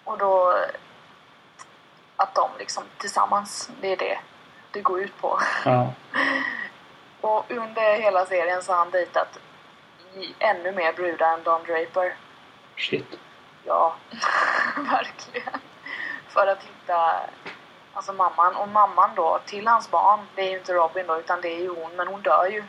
och då... Att de liksom tillsammans, det är det det går ut på. Ja. *laughs* Och under hela serien så har han dejtat ännu mer brudar än Don Draper. Shit. Ja, *laughs* verkligen. För att hitta alltså mamman. Och mamman då till hans barn, det är ju inte Robin då utan det är ju hon. Men hon dör ju.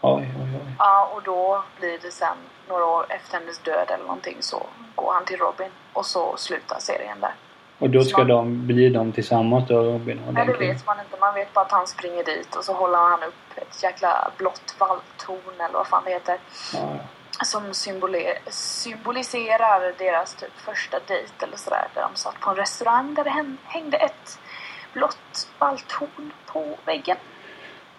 Oj, oj, oj. Ja, och då blir det sen några år efter hennes död eller någonting så går han till Robin. Och så slutar serien där. Och då ska de, bli de tillsammans då Robin och Nej, det vet man inte. Man vet bara att han springer dit och så håller han upp ett jäkla blått valptorn eller vad fan det heter. Ja. Som symboliserar deras typ första dejt eller sådär. Där de satt på en restaurang där det hän- hängde ett blått valthorn på väggen.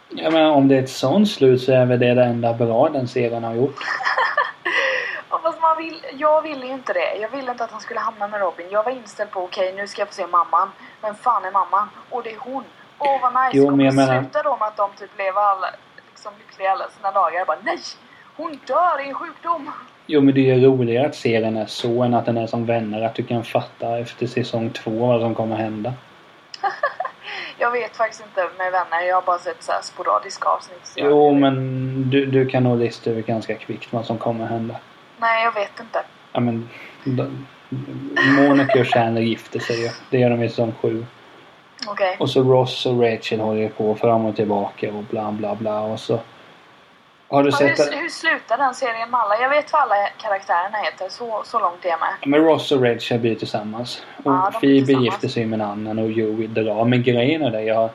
Ja men om det är ett sånt slut så är väl det det enda bra den serien har gjort. *laughs* jag, vill, jag ville ju inte det. Jag ville inte att han skulle hamna med Robin. Jag var inställd på okej, nu ska jag få se mamman. Men fan är mamman? Och det är hon. Åh vad nice. Jo, men jag menar- sluta då med att de typ lever alla, liksom lyckliga alla sina dagar? Jag bara nej! Hon dör i en sjukdom. Jo men det är ju roligare att se den är så än att den är som vänner. Att du kan fatta efter säsong två vad som kommer hända. *laughs* Jag vet faktiskt inte med vänner. Jag har bara sett så här sporadiska avsnitt. Jo men du, du kan nog lista ut ganska kvickt vad som kommer hända. Nej, jag vet inte. Ja men... de- Monica och Chandler gifter sig ju. Det gör de i säsong sju. Okej. Och så Ross och Rachel håller på fram och tillbaka och bla bla bla och så... Har du Ja, sett hur, hur slutar den serien med alla? Jag vet vad alla karaktärerna heter. Så, så långt är jag med. Men Ross och Rachel blir tillsammans. Och Ja, Phoebe gifter sig med en annan och Joey drar. Men grejen är det, jag,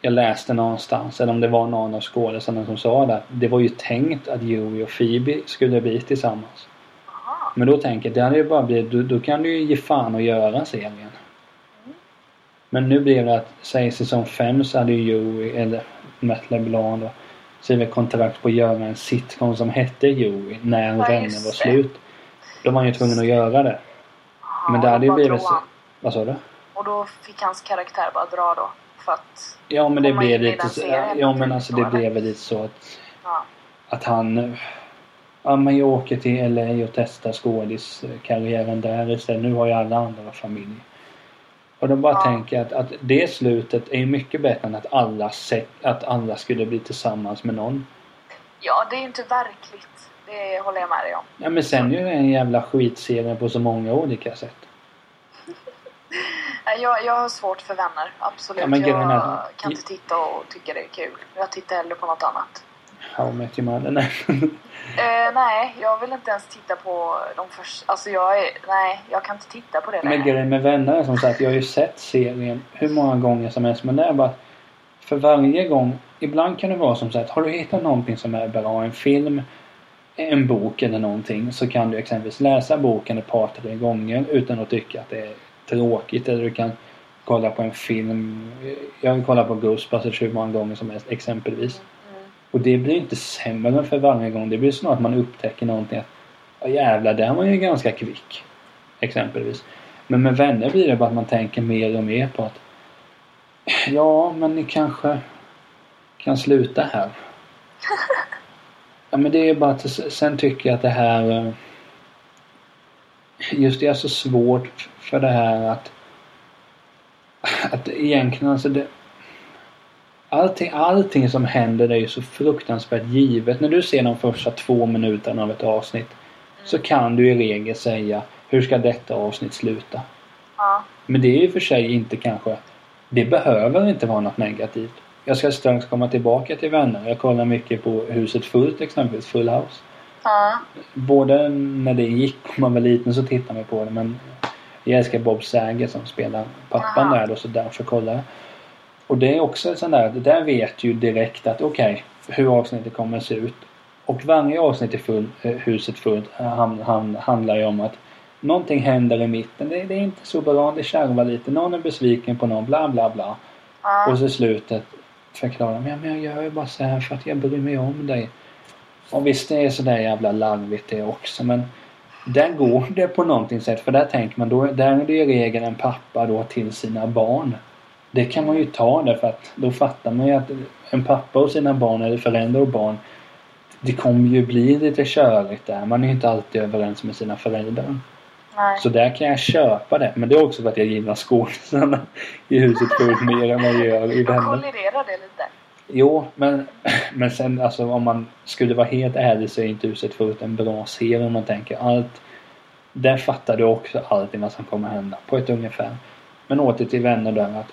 jag läste någonstans, eller om det var någon av skådespelarna som sa det, att det var ju tänkt att Joey och Phoebe skulle bli tillsammans. Aha. Men då tänker jag, det hade ju bara blivit, då, då kan du ju ge fan och göra serien. Men nu blev det att, säg säsong 5 så hade ju Joey, eller Matt LeBlanc då, skrivit kontrakt på att göra en sitcom som hette Joey när Ja, Vänner just var slut. Då var han ju tvungen att göra det. Aha, Men det hade ju blivit så... Vad sa du? Och då fick hans karaktär bara dra då. För att... Ja men det blev lite så, Ja men naturligtvis alltså det blev lite så att, Ja. att han... Ja men jag åker till LA och testar skådiskarriären där istället. Nu har ju alla andra familj. Och då bara Ja. tänker att, att det slutet är mycket bättre än att alla, se, att alla skulle bli tillsammans med någon. ja, det är ju inte verkligt. Det håller jag med dig om. Ja men sen är det en jävla skitserie på så många olika sätt. *laughs* Jag, jag har svårt för vänner. Absolut. Ja, jag kan inte titta och tycka det är kul. Jag tittar hellre på något annat. How I Met Your Mother. *laughs* Nej. Eh, nej, jag vill inte ens titta på de första... Alltså jag är... Nej, jag kan inte titta på det Men grejen med vänner är som sagt, jag har ju sett serien hur många gånger som helst. Men det är bara för varje gång. Ibland kan det vara som sagt, har du hittat någonting som är bra, en film, en bok eller någonting. Så kan du exempelvis läsa boken ett par, tre gånger utan att tycka att det är tråkigt. Eller du kan kolla på en film. Jag har kollat på Ghostbusters hur många gånger som helst exempelvis. Mm. Och det blir inte sämre för varje gång. Det blir snart att man upptäcker någonting. att "Ja, jävlar, där var ju ganska kvick. Exempelvis. Men med vänner blir det bara att man tänker mer och mer på att Ja, men ni kanske kan sluta här. *laughs* Ja, men det är bara att sen tycker jag att det här eh, Just det är så svårt för det här att att egentligen alltså det Allting, allting som händer är ju så fruktansvärt givet. När du ser de första två minuterna av ett avsnitt så kan du i regel säga hur ska detta avsnitt sluta? Ja. Men det är ju för sig inte kanske... Det behöver inte vara något negativt. Jag ska strax komma tillbaka till vänner. Jag kollar mycket på Huset Fullt exempelvis, Full House. Ja. Både när det gick och man var liten så tittade man på det men jag älskar Bob Saget som spelar pappan Aha. där då så därför kollar jag. Och det är också en sån där, det där vet ju direkt att okej, hur avsnittet kommer att se ut. Och varje avsnitt i full, eh, Huset Fullt eh, ham, ham, handlar ju om att någonting händer i mitten. Det, det är inte så bra, det kärvar lite. Någon är besviken på någon, bla bla bla. Ja. Och så slutet förklarar de, ja men jag gör ju bara så här för att jag bryr mig om dig. Och visst det är sådär jävla larvigt det också men där går det på någonting sätt för där tänker man då, där är det i regel en pappa då till sina barn. Det kan man ju ta det för att då fattar man ju att en pappa och sina barn eller föräldrar och barn det kommer ju bli lite körigt där. Man är ju inte alltid överens med sina föräldrar. Nej. Så där kan jag köpa det. Men det är också för att jag gillar skådisarna i Huset Fullt *laughs* mer än vad jag gör i Vänner. Kolliderar det lite? Jo, men, men sen alltså om man skulle vara helt ärlig så är inte Huset Fullt en bra serie om man tänker allt. Där fattar du också allting vad som kommer hända på ett ungefär. Men åter till Vänner där att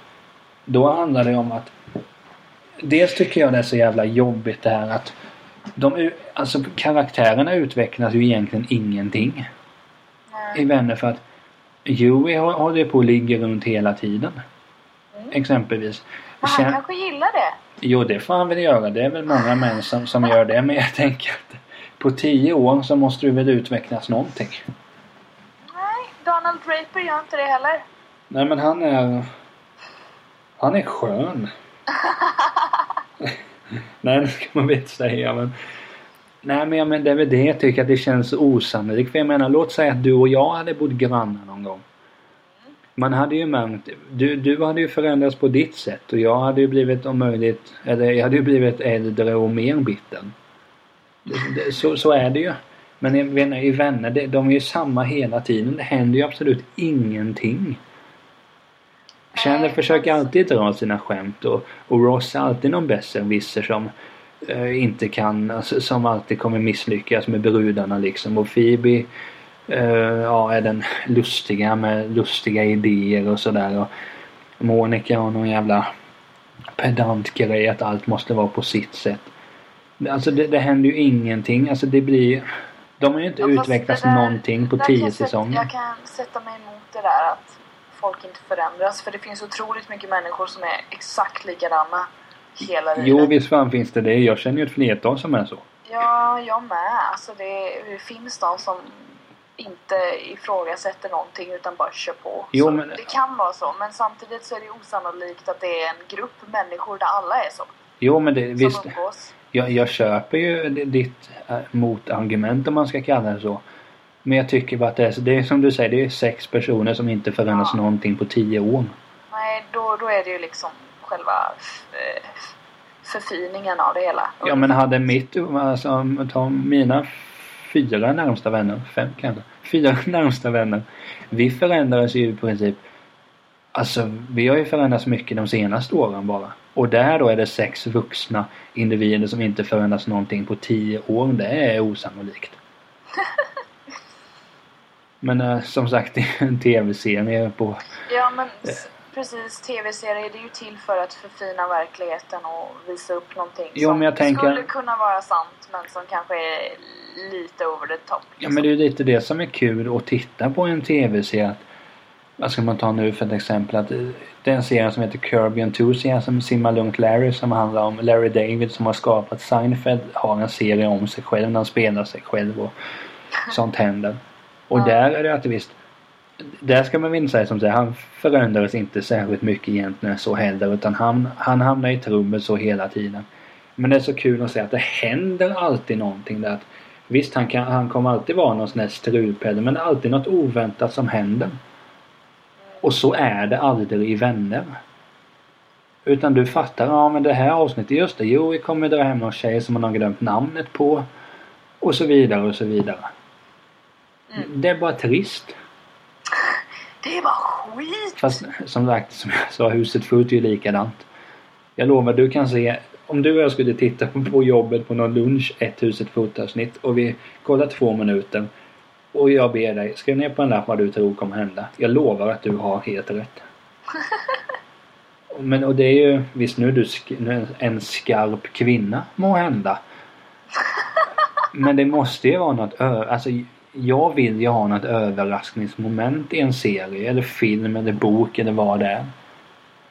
då handlar det om att Dels tycker jag det är så jävla jobbigt det här att de, alltså karaktärerna utvecklas ju egentligen ingenting Nej. i Vänner för att Joey hå- håller på och ligger runt hela tiden. Mm. Exempelvis. Men han Kän- kanske gillar det? Jo, det får han väl göra. Det är väl många män som, som gör det. Men jag tänker att på tio år så måste du väl utvecklas någonting. Nej, Donald Draper gör inte det heller. Nej, men han är... Han är skön. *laughs* Nej, det ska man väl inte säga, men... Nej men, men det är väl det jag tycker att det känns osannolikt. För jag menar låt säga att du och jag hade bott grannar någon gång. Man hade ju märkt, du, du hade ju förändrats på ditt sätt och jag hade ju blivit om möjligt, eller jag hade ju blivit äldre och mer det- Så, så är det ju. Men jag menar, i vänner, de är ju samma hela tiden. Det händer ju absolut ingenting. Chandler försöker alltid dra sina skämt och, och Ross är alltid någon besserwisser som eh, inte kan, alltså, som alltid kommer misslyckas med brudarna liksom. Och Phoebe eh, ja, är den lustiga med lustiga idéer och sådär. Och Monica har någon jävla pedantgrej att allt måste vara på sitt sätt. Alltså det, det händer ju ingenting. Alltså det blir... De har ju inte Ja, utvecklats där- någonting på tio säsonger. Jag kan sätta mig emot det där att folk inte förändras. För det finns otroligt mycket människor som är exakt likadana hela livet. Jo visst fan finns det det. Jag känner ju ett flertal som är så. Ja, jag med. Alltså det, det finns de som inte ifrågasätter någonting utan bara kör på. Jo, men- Det kan vara så, men samtidigt så är det osannolikt att det är en grupp människor där alla är så. Jo men det, visst. Som umgås. Jag, jag köper ju ditt äh, motargument om man ska kalla det så. Men jag tycker bara att det är, det är som du säger, det är sex personer som inte förändras Ja. någonting på tio år. Nej, då, då är det ju liksom själva förfiningen av det hela. Ja men hade mitt, alltså ta mina fyra närmsta vänner, fem kanske, fyra *laughs* närmsta vänner. Vi förändrades ju i princip, alltså vi har ju förändrats mycket de senaste åren bara. Och där då är det sex vuxna individer som inte förändras någonting på tio år. Det är osannolikt. *laughs* Men eh, som sagt, *laughs* det är en tv-serie på... Ja, men s- precis. Tv-serier det är ju till för att förfina verkligheten och visa upp någonting Jo, som tänker- skulle kunna vara sant men som kanske är lite over the top. Ja men det är ju lite det som är kul att titta på en tv-serie. att- Vad ska man ta nu för ett exempel? Att eh, det är en serie som heter Curb Your Enthusiasm, Simma Lugnt Larry som handlar om Larry David som har skapat Seinfeld har en serie om sig själv när han spelar sig själv och *laughs* sånt händer. Och Ja. där är det att visst där ska man väl säga som säger, han förändrades inte särskilt mycket egentligen så heller utan han, han hamnar i trubbel så hela tiden. Men det är så kul att se att det händer alltid någonting där. Att, visst, han, kan, han kommer alltid vara någon sån här strulpelle men det är alltid något oväntat som händer. Och så är det aldrig i Vänner. Utan du fattar, ja men det här avsnittet, just det, jo vi kommer dra hem någon tjej som man har glömt namnet på. Och så vidare och så vidare. Mm. Det är bara trist. Det var skit! Fast som sagt, som jag sa, huset fullt är ju likadant. Jag lovar, du kan se om du och jag skulle titta på jobbet på någon lunch, ett huset fullt avsnitt och vi kollar två minuter och jag ber dig, skriv ner på en lapp vad du tror kommer hända. Jag lovar att du har helt rätt. *laughs* Men och det är ju, visst nu är du sk- är en skarp kvinna må hända. *laughs* Men det måste ju vara något ö- alltså jag vill ju ha något överraskningsmoment i en serie eller film eller bok eller vad det är.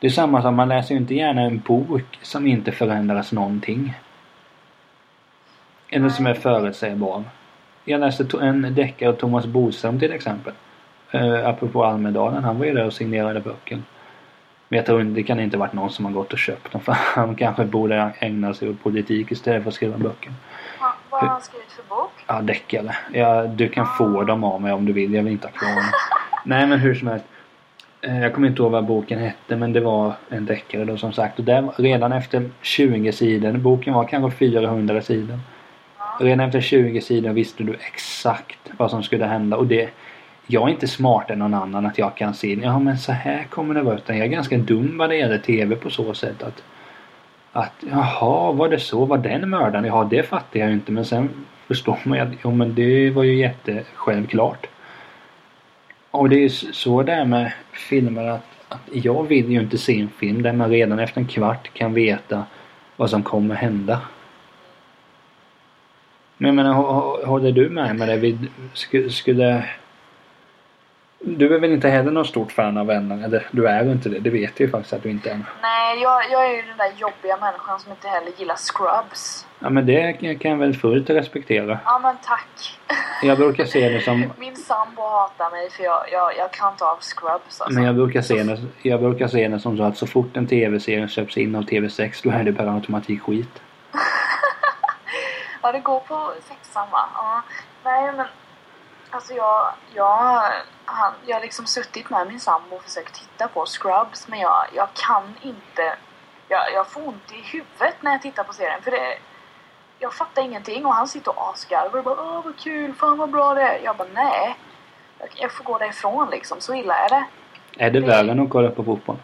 Det är samma som man läser ju inte gärna en bok som inte förändras någonting. Eller som är förutsägbar. Jag läste en deckare av Thomas Bodström till exempel. Uh, apropå Almedalen. Han var ju där och signerade böcker. Men jag tror inte, det kan inte varit någon som har gått och köpt dem. För *laughs* han kanske borde ägna sig åt politik istället för att skriva böcker. Va, vad har han skrivit för bok? Ja, deckare. Ja, du kan få dem av mig om du vill. Jag vill inte ha kvar dem. Nej, men hur som helst. Eh, Jag kommer inte ihåg vad boken hette men det var en deckare då som sagt. Och där, redan efter 20 sidor, boken var kanske 400 sidor. Redan efter 20 sidor visste du exakt vad som skulle hända. Och det, jag är inte smartare än någon annan att jag kan se ja men så här kommer det vara. Utan jag är ganska dum vad det gäller TV på så sätt att att jaha, var det så? Var den mördaren? Ja, det fattar jag ju inte. Men sen förstår man ju att ja, men det var ju jättesjälvklart. Och det är ju så det är med filmer att, att jag vill ju inte se en film där man redan efter en kvart kan veta vad som kommer hända. Men jag menar, håller du med mig? där? Skulle... Du är väl inte heller någon stort fan av vänner? Eller du är ju inte det. Det vet jag ju faktiskt att du inte är. Nej, jag, jag är ju den där jobbiga människan som inte heller gillar scrubs. Ja men det kan jag väl fullt respektera. Ja men tack. Jag brukar se det som *laughs* Min sambo hatar mig för jag, jag, jag kan inte av scrubs alltså. Men jag brukar se det, jag brukar se det som så att så fort en tv-serie köps in av TV6 då är det per automatik skit. *laughs* Ja, det går på sexan va? Ja. Nej men Alltså jag, jag, han, jag har liksom suttit med min sambo och försökt titta på Scrubs men jag, jag kan inte jag, jag får ont i huvudet när jag tittar på serien för det jag fattar ingenting och han sitter och asgarvar och bara åh vad kul, fan vad bra det är. Jag bara nej. Jag, jag får gå därifrån liksom, så illa är det. Är det värre än att kolla på fotboll?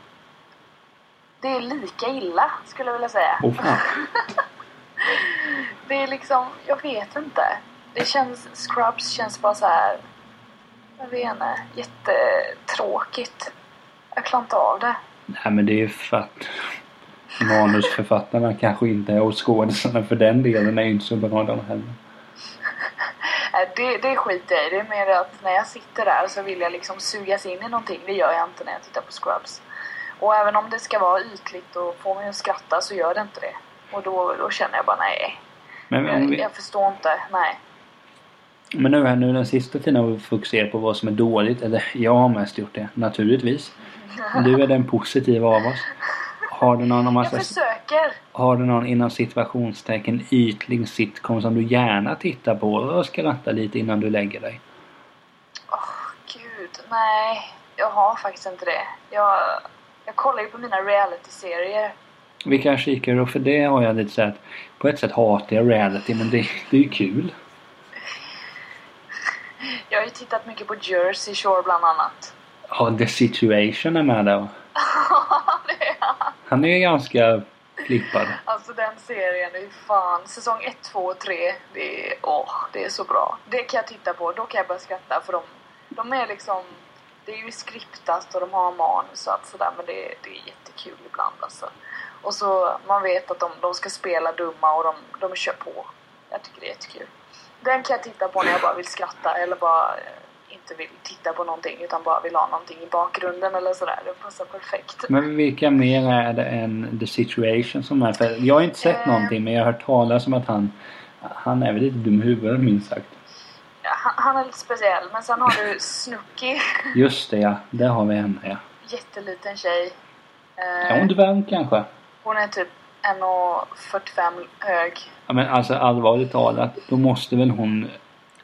Det är lika illa skulle jag vilja säga. Fan. *laughs* Det är liksom, jag vet inte. Det känns, Scrubs känns bara så här. Jag vet inte, jättetråkigt. Jag klarar inte av det. Nej men det är ju för att manusförfattarna kanske inte är och skådisarna för den delen är ju inte så bra de heller. *laughs* Nej, Det, det skiter jag i. Det är mer att när jag sitter där så vill jag liksom sugas in i någonting. Det gör jag inte när jag tittar på Scrubs. Och även om det ska vara ytligt och få mig att skratta så gör det inte det. Och då, då känner jag bara nej. Men Jag, vi, jag förstår inte. Nej. Men nu här nu den sista tiden har vi fokuserat på vad som är dåligt. Eller jag har mest gjort det, naturligtvis. Du är den positiva av oss. Har du någon, om man Jag försöker. har du någon inom situationstecken ytlig sitcom som du gärna tittar på och skrattar lite innan du lägger dig? Åh, gud. Nej, jag har faktiskt inte det. Jag, jag kollar ju på mina reality-serier. Vi kan kika då, för det har jag lite så att på ett sätt hatar jag reality men det, det är ju kul. *laughs* Jag har ju tittat mycket på Jersey Shore bland annat. Ja, The Situation är med där. *laughs* det är han. Han är ju ganska flippad. Alltså den serien är ju fan. Säsong 1, 2 och 3. Det är, åh, det är så bra. Det kan jag titta på. Då kan jag börja skratta för de, de är liksom... Det är ju skriptat och de har manus och allt sådär men det, det är jättekul ibland alltså. Och så man vet att de, de ska spela dumma och de, de kör på. Jag tycker det är jättekul. Den kan jag titta på när jag bara vill skratta eller bara eh, inte vill titta på någonting utan bara vill ha någonting i bakgrunden eller sådär. Det passar perfekt. Men vilka mer är det än The Situation som är? För jag har inte sett Eh. någonting men jag har hört talas om att han han är väl lite dum i huvudet minst sagt. Ja, han, han är lite speciell. Men sen har du Snooki. *laughs* Just det ja, där har vi henne ja. Jätteliten tjej. Eh, Är hon dvärg kanske? hon är typ 1,45 hög. Ja men alltså allvarligt talat, då måste väl hon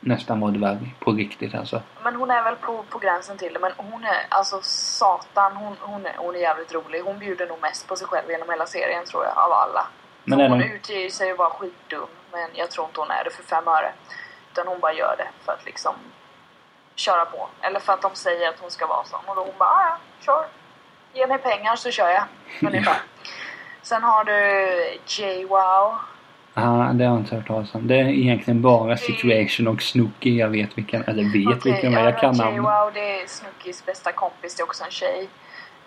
nästan vara dvärg på riktigt alltså. Men hon är väl på, på gränsen till det. Men hon är alltså satan. Hon, hon, är, hon är jävligt rolig. Hon bjuder nog mest på sig själv genom hela serien tror jag. Av alla. Men hon de- utger sig ju vara skitdum. Men jag tror inte hon är det för fem öre. Utan hon bara gör det för att liksom köra på. Eller för att de säger att hon ska vara sån. Och då hon bara, "Ah, ja, kör. Ge mig pengar så kör jag. *laughs* Ungefär. Sen har du J-Wow. Ja, det har jag inte hört talas om. Det är egentligen bara Situation och Snooki jag vet vilken, eller vet Okej, vilken, men jag kan namnet. J-Wow det är Snookys bästa kompis. Det är också en tjej.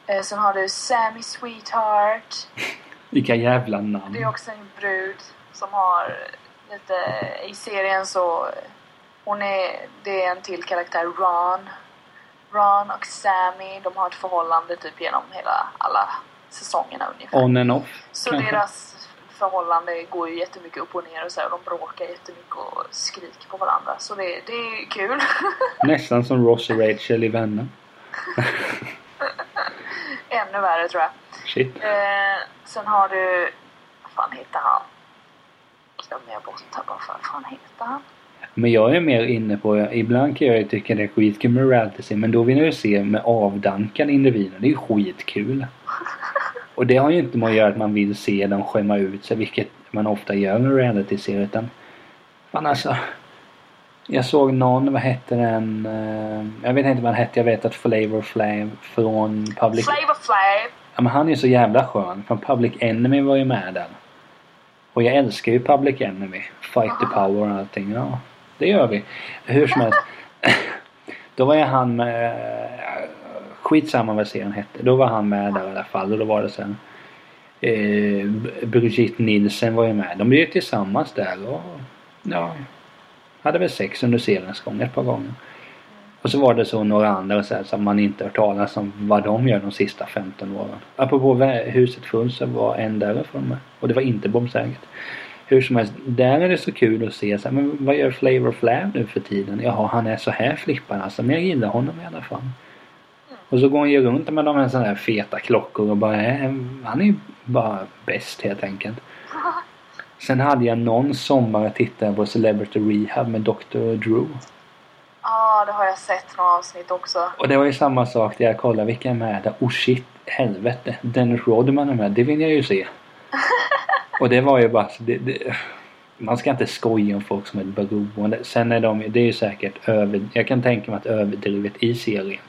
Eh, sen har du Sammy Sweetheart. *laughs* Vilka jävla Det namn. är också en brud som har lite... I serien så... Hon är... Det är en till karaktär, Ron. Ron och Sammy, de har ett förhållande typ genom hela alla säsongerna ungefär. On and off. så kanske. deras förhållande går ju jättemycket upp och ner och så här, och de bråkar jättemycket och skriker på varandra. Så det, det är kul. *laughs* Nästan som Ross och Rachel i Vänner. *laughs* Ännu värre tror jag. Shit. Eh, sen har du... Vad fan heter han? Glömmer jag bort här bara för. Vad fan heter han? Men jag är mer inne på, ibland kan jag ju tycka det är skitkul med reality men då vill jag ju se med avdankade individer. Det är ju skitkul. Och det har ju inte med att göra att man vill se dem skämma ut sig, vilket man ofta gör med reality-serier. Utan, fan alltså. Jag såg någon, vad hette den? eh, Jag vet inte vad den hette. Jag vet att Flavor Flav från Public... Flavor Flav! Ja, men han är ju så jävla skön. Från Public Enemy var ju med där. Och jag älskar ju Public Enemy. Fight the power och allting. Ja, det gör vi. Hur som helst. *laughs* Då var ju han med... Skitsamma vad serien hette. Då var han med där i alla fall. Och då var det sen... Eh, Brigitte Nielsen var ju med. De blev ju tillsammans där och... Ja. Hade väl sex under seriens gång ett par gånger. Och så var det så några andra så här, som man inte hört talas om vad de gör de sista 15 åren. Apropå huset fullt så var en därifrån med. Och det var inte bombsäkert. Hur som helst, där är det så kul att se så här, men vad gör Flavor Flav nu för tiden? Jaha, han är så här flippad alltså. Men jag gillar honom i alla fall. Och så går han ju runt med de här sådana här feta klockor och bara är, han är ju bara bäst helt enkelt. *laughs* Sen hade jag någon sommar tittade på Celebrity Rehab med Dr. Drew. Ja, det har jag sett några avsnitt också. Och det var ju samma sak där jag kollade vilka är med där. Oh shit, helvete. Dennis Rodman är med. Det vill jag ju se. *laughs* och det var ju bara det, det, Man ska inte skoja om folk som är beroende. Sen är de det är ju säkert över... Jag kan tänka mig att överdrivet i serien.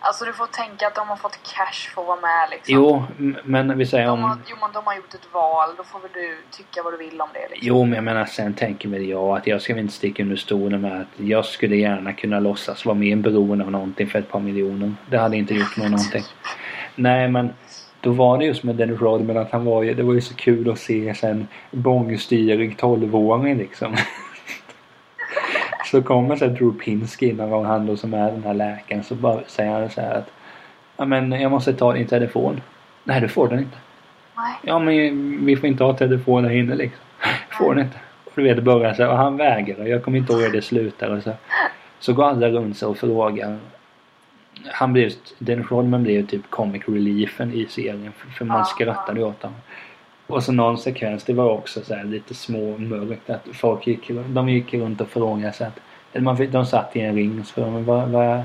Alltså du får tänka att de har fått cash för att vara med liksom. Jo, men vi säger De har, om... jo men de har gjort ett val, då får väl du tycka vad du vill om det liksom. Jo, men jag menar sen tänker väl jag att jag ska väl inte sticka under stolen med att jag skulle gärna kunna låtsas vara mer beroende av någonting för ett par miljoner. Det hade inte gjort mig någonting. Nej, men då var det just med Dennis Rodman att han var ju, det var ju så kul att se sen bångstyrig 12-åring liksom. *laughs* så kommer så här Drew Pinsky någon gång, han då som är den här läkaren, så bara säger han så här att Ja men jag måste ta din telefon. Nej du får den inte. Nej. Ja men vi får inte ha telefon här inne liksom. *laughs* Får den inte. Och du vet börjar så här, och han vägrar. Jag kommer inte ihåg hur det slutar och så. Så går alla runt sig och frågar. Han blev, Dennis Rodman blev typ comic reliefen i serien. För, för man Ja, skrattade åt honom. Och så någon sekvens, det var också så här lite små mörkt att folk gick, de gick runt och frågade sig att man, fick- de satt i en ring och så frågade vad, vad,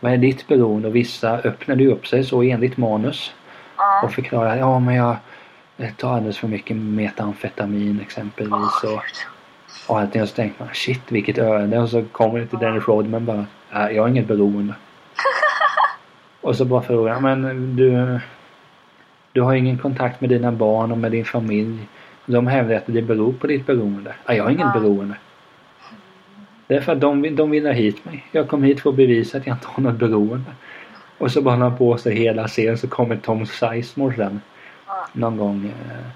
vad är ditt beroende? Och vissa öppnade upp sig så enligt manus och förklarade ja men jag jag tar alldeles för mycket metamfetamin exempelvis och, och allting. Och så tänkte man shit vilket öde och så kommer det till Dennis Rodman bara "Ja, jag har inget beroende. *laughs* och så bara frågar jag men du du har ingen kontakt med dina barn och med din familj. De hävdar att det beror på ditt beroende. Ja, jag har ingen Ja. beroende. Det är för att de, de vill ha hit mig. Jag kom hit för att bevisa att jag inte har något beroende. Och så bara han på sig hela scenen så kommer Tom Sizemore sen. Ja. Någon gång. eh,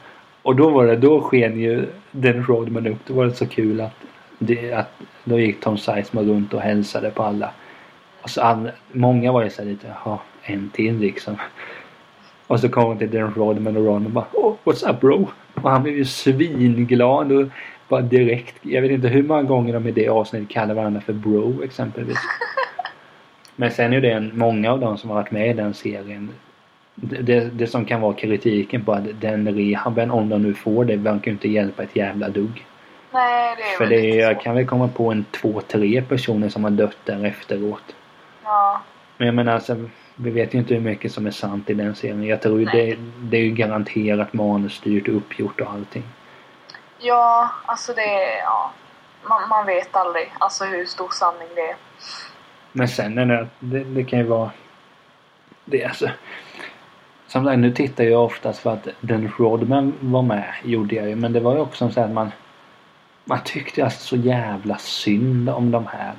Och då var det, då sken ju Dennis Rodman upp. Då var det så kul att, det, att då gick Tom Sizemore runt och hälsade på alla. Och så all, många var ju så lite, jaha, en till liksom. Och så kom han till Dennis Rodman och och bara oh, What's up bro? Och han blev ju svinglad och bara direkt. Jag vet inte hur många gånger de i det avsnittet kallar varandra för bro exempelvis. *laughs* Men sen är det en, många av de som har varit med i den serien. Det, det, som kan vara kritiken på att den rehaben, om de nu får det, verkar inte hjälpa ett jävla dugg. Nej, det är För det jag kan väl komma på en två, tre personer som har dött där efteråt. Ja. Men jag menar alltså, vi vet ju inte hur mycket som är sant i den serien. Jag tror ju det, det är ju garanterat manusstyrt och uppgjort och allting. ja, alltså det. Ja. Man, man vet aldrig alltså hur stor sanning det är. Men sen är det, det, det kan ju vara... Det alltså... Som sagt, nu tittar jag oftast för att Dennis Rodman var med, gjorde jag ju. Men det var ju också så att man... Man tyckte alltså så jävla synd om de här.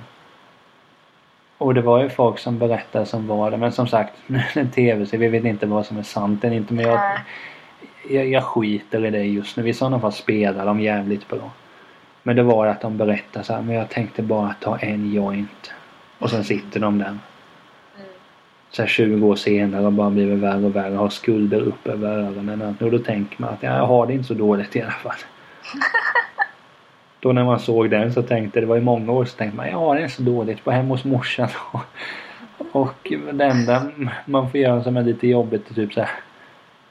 Och det var ju folk som berättade som var det. Men som sagt, *laughs* en tv-serie. Vi vet inte vad som är sant eller inte. Men jag, jag, jag skiter i det just nu. I sådana fall spelar de jävligt bra. Men det var att de berättade så här, men jag tänkte bara ta en joint. Och sen sitter de där. Mm. Så här 20 år senare och bara blivit värre och värre. Har skulder upp över öronen. Och då tänker man att ja, jag har det inte så dåligt i alla fall. *laughs* Då när man såg den så tänkte det var ju många år så tänkte man har det inte så dåligt. Bara hemma hos morsan. Och, *laughs* och det enda man får göra som är lite jobbigt är typ så här.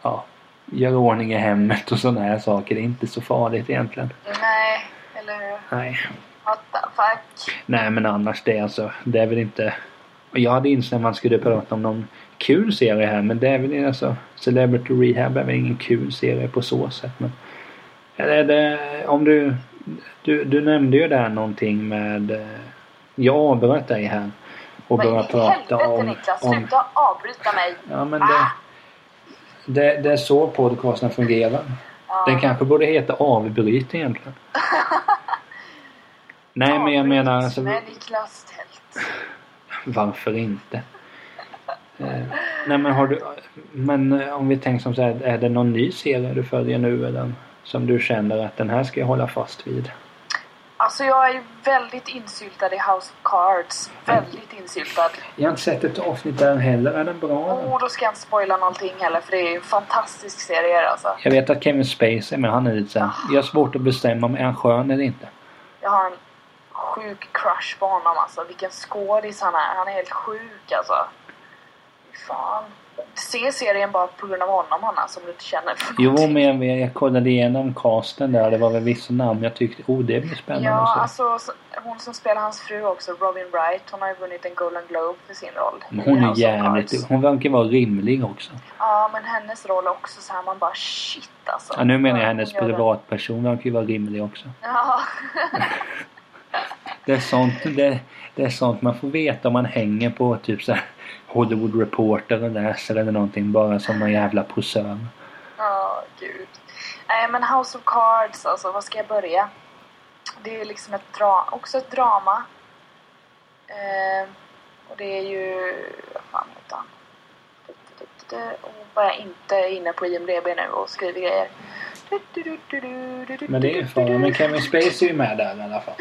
Ja, göra ordning i hemmet och sådana här saker. Det är inte så farligt egentligen. Nej, eller hur? Nej. What the fuck? Nej men annars det är alltså. Det är väl inte. Jag hade insett att man skulle prata om någon kul serie här men det är väl alltså. Celebrity Rehab är väl ingen kul serie på så sätt men. Eller är det om du. Du, du nämnde ju där någonting med. eh, Jag avbröt dig här. Och började prata helvete om. Niklas, om sluta avbryta mig! ja men Ah! det. Det, det är så podcasten fungerar. Ja. Den kanske borde heta avbryt egentligen. *laughs* Nej men jag menar alltså. Med Niklas Tält. *laughs* Varför inte? Eh, nej men har du... Men eh, om vi tänker som så här, är det någon ny serie du följer nu eller? Som du känner att den här ska jag hålla fast vid? Alltså jag är väldigt insyltad i House of Cards. Väldigt insyltad. Jag har inte sett ett avsnitt där heller. Är den bra eller? Och då ska jag inte spoila någonting heller för det är en fantastisk serie alltså. Jag vet att Kevin Spacey men han är lite såhär. Jag har svårt att bestämma om är han skön eller inte. Jag har en sjuk crush på honom alltså. Vilken skådis han är. Han är helt sjuk alltså. Fan. Se serien bara på grund av honom Hanna som du inte känner för Jo någonting. men jag, vet- jag kollade igenom casten där. Det var väl vissa namn jag tyckte oh det blir spännande Ja, alltså så- hon som spelar hans fru också, Robin Wright, hon har ju vunnit en Golden Globe för sin roll. Men hon är jävligt... Hon verkar vara rimlig också. Ja, men hennes roll också så här man bara shit alltså. Ja, nu menar jag Ja, hennes privatperson verkar ju vara rimlig också. Ja. *laughs* Det är sånt, det, det är sånt man får veta om man hänger på typ så här Hollywood Reporter och läser eller någonting bara som någon jävla posör. Ja, gud. Nej, men House of Cards, alltså, var ska jag börja? Det är liksom ett dra också ett drama. Eh, och det är ju... Vad fan heter han? Och bara jag inte är inne på IMDB nu och skriver grejer. Men det är ju fara. Men Kevin Spacey är ju med där i alla fall.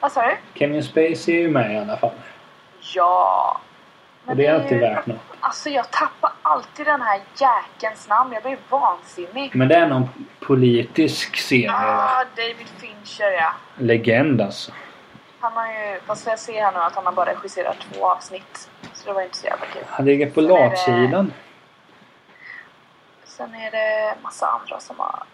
Vad sa du? Kevin Spacey är ju med i alla fall. Ja. Och det är alltid värt något. Alltså jag tappar alltid den här jäkelns namn. Jag blir vansinnig. Men det är någon politisk serie. Ah, David Fincher ja. Legend alltså. Han har ju, ska jag se här nu att han har bara regisserat två avsnitt. Så det var inte så jävla kul. Han ligger på latsidan. Sen är det massa andra som har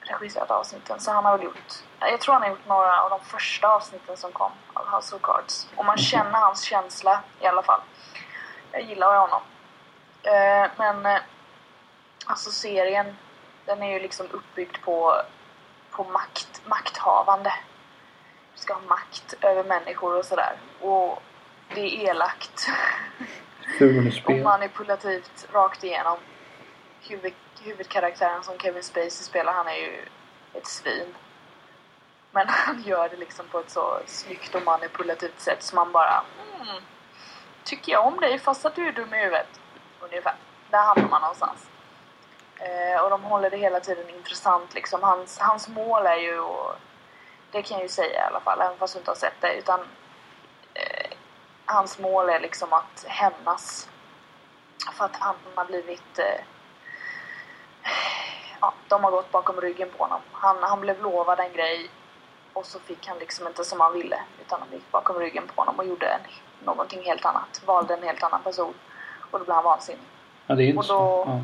regisserat avsnitten. Så han har väl gjort, jag tror han har gjort några av de första avsnitten som kom av House of Cards. Och man känner hans känsla i alla fall. Jag gillar honom. Eh, men eh, alltså serien, den är ju liksom uppbyggd på, på makt, makthavande. Du ska ha makt över människor och sådär. Och det är elakt. *laughs* och manipulativt rakt igenom. Huvud, huvudkaraktären som Kevin Spacey spelar, han är ju ett svin. Men *laughs* han gör det liksom på ett så snyggt och manipulativt sätt som man bara mm, Tycker jag om dig fast att du är dum i huvudet? Ungefär. Där hamnar man någonstans. Eh, och de håller det hela tiden intressant liksom. Hans, hans mål är ju, och det kan jag ju säga i alla fall, även fast du inte har sett det, utan eh, hans mål är liksom att hämnas. För att han har blivit... Eh, ja, de har gått bakom ryggen på honom. Han, han blev lovad en grej och så fick han liksom inte som han ville. Utan de gick bakom ryggen på honom och gjorde en, någonting helt annat. Valde en helt annan person. Och då blev han vansinnig. Ja, det är inte Och då- Ja.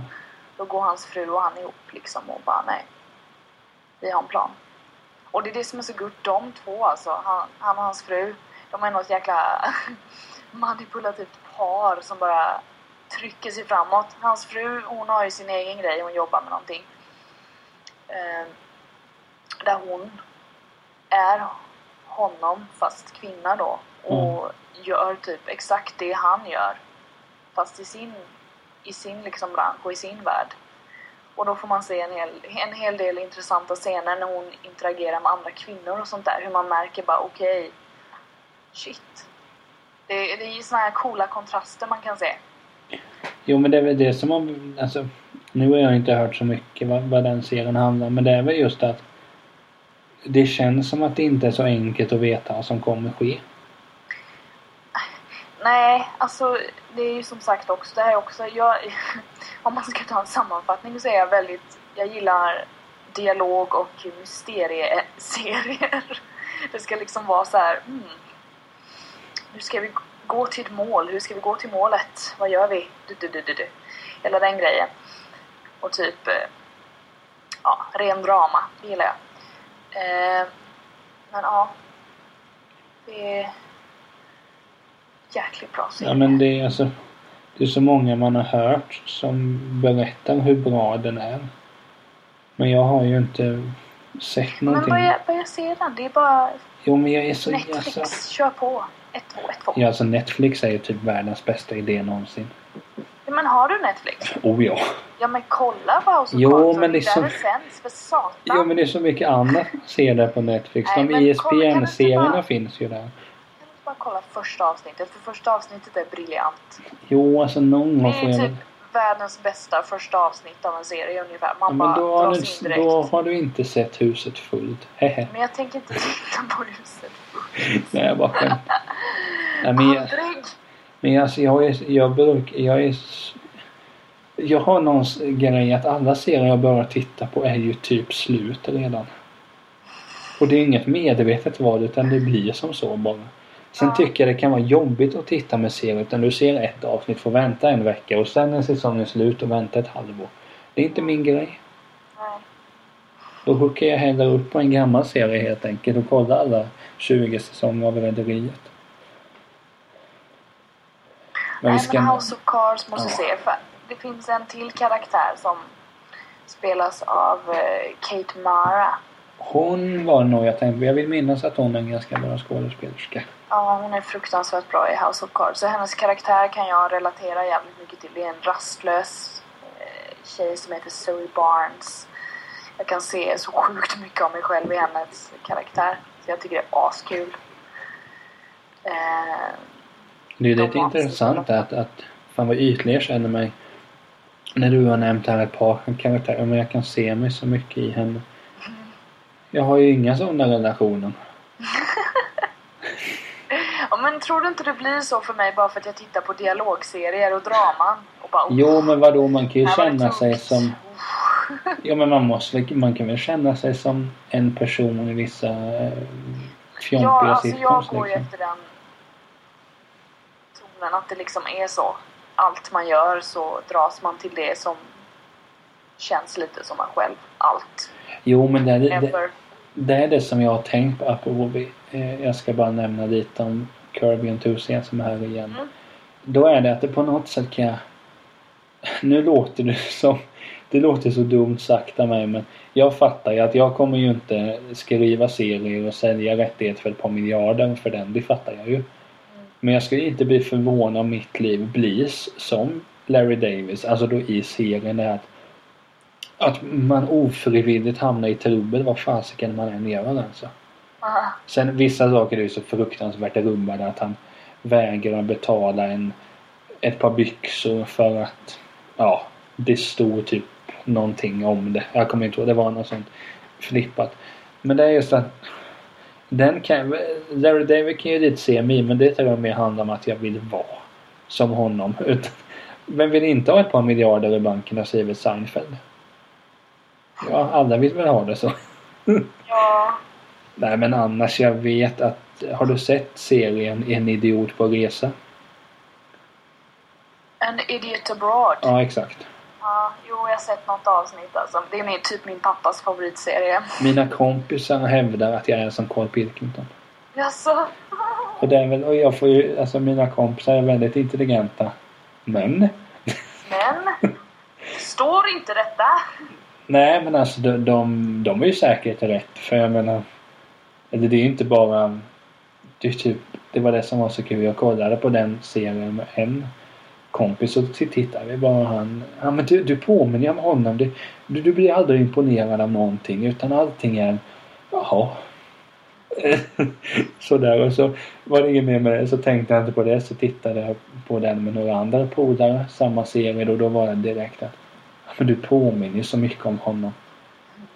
Då går hans fru och han ihop liksom och bara nej. Vi har en plan. Och det är det som är så gott, de två alltså. Han, han och hans fru. De är något jäkla *laughs* manipulativt par som bara trycker sig framåt. Hans fru, hon har ju sin egen grej. Hon jobbar med någonting. Eh, där hon är honom fast kvinna då. Och gör typ exakt det han gör. Fast i sin, i sin liksom bransch och i sin värld. Och då får man se en hel, en hel del intressanta scener när hon interagerar med andra kvinnor och sånt där. Hur man märker bara okej, shit. Det, det är ju såna här coola kontraster man kan se. Jo men det är väl det som man... Alltså, nu har jag inte hört så mycket vad, vad den serien handlar om. Men det är väl just att det känns som att det inte är så enkelt att veta vad som kommer ske. Nej, alltså det är ju som sagt också, det här är också, jag, *laughs* om man ska ta en sammanfattning så är jag väldigt, jag gillar dialog och mysterieserier. *laughs* Det ska liksom vara så här, mm, hur ska vi gå till ett mål? Hur ska vi gå till målet? Vad gör vi? Du, du, du, du, du. Hela den grejen. Och typ, eh, ja, ren drama, det gillar jag. Eh, men ja, det är jäkligt bra serie. Ja men det är alltså... Det är så många man har hört som berättar hur bra den är. Men jag har ju inte sett Men någonting. börja, börja se den. Det är bara Jo men jag är så... Netflix. Alltså, Kör på. Ett, två, ett, två. ja, alltså Netflix är ju typ världens bästa idé någonsin. Ja, Men har du Netflix? Oh ja. Ja men kolla på House of Jo, Cards. men det Där det sänds för satan. Jo men det är så mycket annat man ser där på Netflix. Nej, De men ISBN-serierna bara- finns ju där. Bara kolla första avsnittet? För första avsnittet är briljant. Jo alltså någon Det gång får är jag typ världens bästa första avsnitt av en serie ungefär. Ja, Man men bara då har, dras in du, direkt. då har du inte sett huset fullt. Hehe. Men jag tänker inte titta på huset. Nej jag bara skämtar. Men jag, Aldrig! men alltså, jag är... Jag brukar... Jag är... Jag har någon grej att alla serier jag börjar titta på är ju typ slut redan. Och det är inget medvetet val utan det blir som så bara. Sen Ja. tycker jag det kan vara jobbigt att titta med serier utan du ser ett avsnitt, får vänta en vecka och sen är säsongen slut och vänta ett halvår. Det är inte min grej. Nej. Då hookar jag hellre upp på en gammal serie helt enkelt och kollar alla 20 säsonger av Rederiet. Men Nej, ska... men House of Cards måste Ja. se. För det finns en till karaktär som spelas av eh, Kate Mara. Hon var nog jag tänkte, jag vill minnas att hon är en ganska bra skådespelerska. Ja, hon är fruktansvärt bra i House of Cards. Så hennes karaktär kan jag relatera jävligt mycket till. Det är en rastlös eh, tjej som heter Zoe Barnes. Jag kan se så sjukt mycket av mig själv i hennes karaktär. Så jag tycker det är askul. Eh, Det är lite intressant att, att fan vad ytlig jag känner mig. När du har nämnt här ett par karaktärer, men jag kan se mig så mycket i henne. Jag har ju inga sådana relationer. *laughs* ja, men tror du inte det blir så för mig bara för att jag tittar på dialogserier och draman? Och bara, oh, Jo men vadå, man kan ju det känna sig tungt. som... *laughs* Ja men man måste man kan väl känna sig som en person i vissa eh, fjompiga Ja, alltså jag går ju liksom. efter den tonen att det liksom är så. Allt man gör så dras man till det som känns lite som man själv. Allt. Jo men det, är- det, Ever. det är det som jag har tänkt på apropå eh, Jag ska bara nämna lite om Kirby Enthusiasm här igen. Mm. Då är det att det på något sätt kan jag... Nu låter det som... Det låter så dumt sagt av mig men jag fattar ju att jag kommer ju inte skriva serier och sälja rättigheter för ett par miljarder för den. Det fattar jag ju. Men jag skulle inte bli förvånad om mitt liv blir som Larry Davis. Alltså då i serien är att att man ofrivilligt hamnar i trubbel vad fasiken man än gör alltså. Aha. Sen vissa saker är ju så fruktansvärt rubbade att han vägrar betala en, ett par byxor för att ja, det stod typ någonting om det. Jag kommer inte ihåg, det var något sånt flippat. Men det är just att den kan, Larry David kan ju lite se mig men det tror jag mer handlar om att jag vill vara som honom. Utan, vem vill inte ha ett par miljarder i banken och skrivit Seinfeld? Ja, alla vill väl ha det så. Ja. Nej men annars jag vet att Har du sett serien En idiot på resa? An idiot abroad. Ja exakt. Ja, jo, jag har sett något avsnitt alltså. Det är min, typ min pappas favoritserie. Mina kompisar hävdar att jag är som Carl Pilkington. Jaså? Och det är väl, och jag får ju, alltså mina kompisar är väldigt intelligenta. Men. Men? Står inte detta? Nej men alltså de, de, de är ju säkert rätt. För jag menar. Eller det är ju inte bara. Det, är typ, det var det som var så kul. Jag kollade på den serien med en kompis och tittade vi bara han. Ja men du, du påminner om honom. Du, du, du blir aldrig imponerad av någonting utan allting är. Jaha. *laughs* Sådär och så var det inget mer med det. Så tänkte jag inte på det. Så tittade jag på den med några andra polare. Samma serie då. Då var det direkt att. Men du påminner ju så mycket om honom.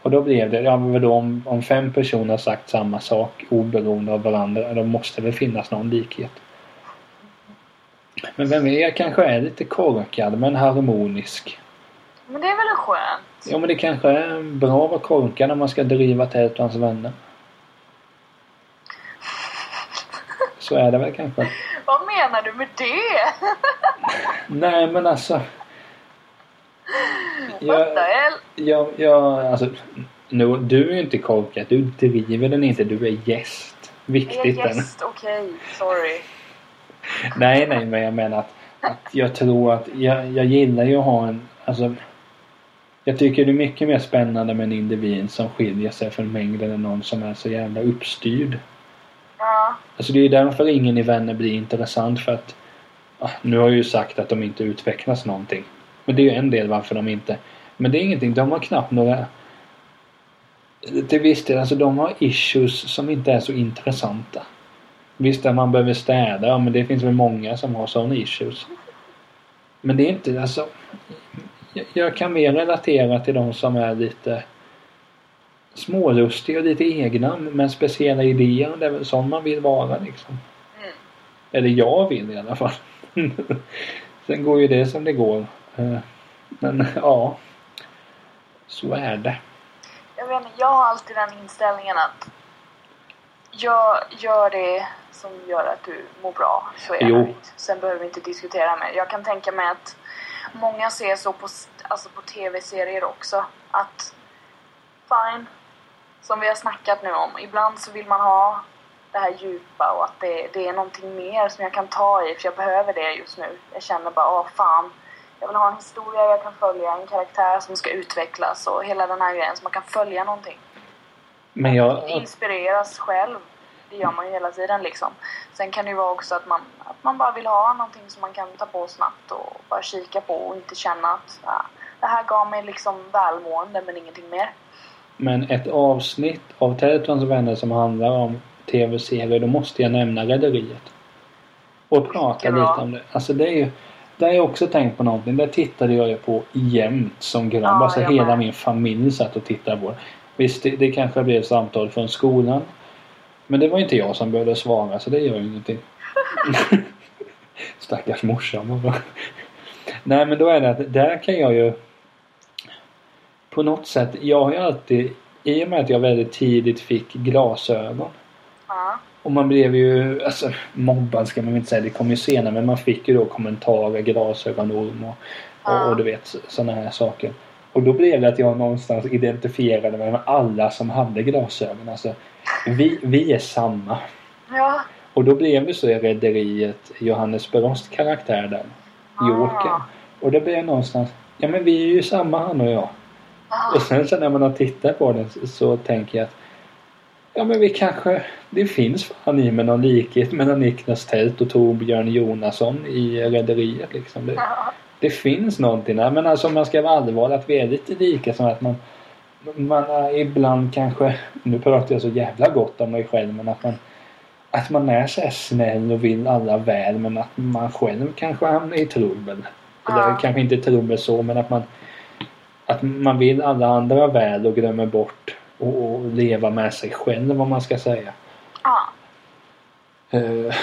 Och då blev det, ja men vadå om, om fem personer har sagt samma sak oberoende av varandra. Då måste det finnas någon likhet. Men vem vet, jag kanske är lite korkad men harmonisk. Men det är väl skönt? Ja men det kanske är bra att vara korkad när man ska driva tält hans vänner. *laughs* Så är det väl kanske. Vad menar du med det? *laughs* Nej men alltså. Jag, hell? jag, jag alltså. Nu, du är ju inte korkad. Du driver den inte. Du är gäst. Är Viktigt jag den. gäst? Okej, sorry. Nej, nej, men jag menar att, att jag tror att jag, jag gillar ju att ha en, alltså jag tycker det är mycket mer spännande med en individ som skiljer sig från mängden än någon som är så jävla uppstyrd. Ja. Alltså det är ju därför ingen i Vänner blir intressant för att ah, nu har jag ju sagt att de inte utvecklas någonting. Men det är ju en del varför de inte Men det är ingenting, de har knappt några till viss del, alltså de har issues som inte är så intressanta. Visst att man behöver städa, men det finns väl många som har sådana issues. Men det är inte, alltså jag, jag kan mer relatera till de som är lite smålustiga och lite egna med speciella idéer. Det är väl sån man vill vara liksom. Mm. Eller jag vill i alla fall. *laughs* Sen går ju det som det går. Eh, Men *laughs* ja. Så är det. Jag vet inte, jag har alltid den inställningen att Gör, gör det som gör att du mår bra, så är jag Jo. nöjd. Sen behöver vi inte diskutera mer. Jag kan tänka mig att många ser så på, alltså på tv-serier också. Att, fine, som vi har snackat nu om. Ibland så vill man ha det här djupa och att det, det är någonting mer som jag kan ta i för jag behöver det just nu. Jag känner bara, åh fan. Jag vill ha en historia jag kan följa, en karaktär som ska utvecklas och hela den här grejen så man kan följa någonting. Men jag... Inspireras själv. Det gör man ju hela tiden liksom. Sen kan det ju vara också att man, att man bara vill ha någonting som man kan ta på snabbt och bara kika på och inte känna att ah, det här gav mig liksom välmående men ingenting mer. Men ett avsnitt av Teletons vänner som handlar om tv-serier, då måste jag nämna Rederiet. Och prata lite om det. Alltså det är ju... Där har jag också tänkt på någonting. Det tittade jag ju på jämt som grabb. Ja, alltså hela med. min familj satt och tittade på det. Visst, det, det kanske blev samtal från skolan. Men det var inte jag som behövde svara så det gör ju ingenting. *laughs* Stackars morsan bara. Nej men då är det att där kan jag ju på något sätt, jag har ju alltid i och med att jag väldigt tidigt fick glasögon Ja. Och man blev ju, alltså mobbad ska man väl inte säga, det kom ju senare men man fick ju då kommentarer, glasögonorm och, och, och du vet sådana här saker. Och då blev det att jag någonstans identifierade mig med alla som hade glasögon. Alltså, vi, vi är samma. Ja. Och då blev det så i Rederiet Johannes Brost karaktär där. Joker. Ah. Och då blev jag någonstans, ja men vi är ju samma han och jag. Ah. Och sen så när man har tittat på den så, så tänker jag att Ja men vi kanske Det finns fan i med någon likhet mellan Niklas Tält och Torbjörn Jonasson i Rederiet liksom. Det, Ja. det finns någonting där. Men alltså om man ska vara allvarlig att vi är lite lika som att man man är ibland kanske Nu pratar jag så jävla gott om mig själv men att man att man är så snäll och vill alla väl men att man själv kanske hamnar i trubbel. Eller Ja. kanske inte trubbel så men att man att man vill alla andra väl och glömmer bort och, och leva med sig själv vad man ska säga. Ja. Eh,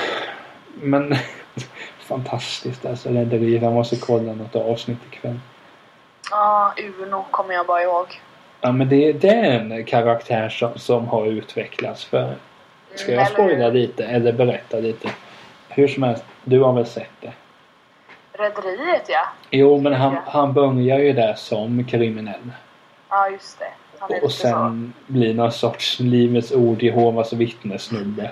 men *laughs* fantastiskt alltså Rederiet. Jag måste kolla något avsnitt ikväll. Ja, Uno kommer jag bara ihåg. Ja men det, det är en karaktär som, som har utvecklats för Ska jag Mm, spoila lite eller berätta lite? Hur som helst, du har väl sett det? Rederiet ja. Jo men han, han börjar ju där som kriminell. Ja, just det. Och sen blir någon sorts Livets Ord Jehovas vittnesnubbe.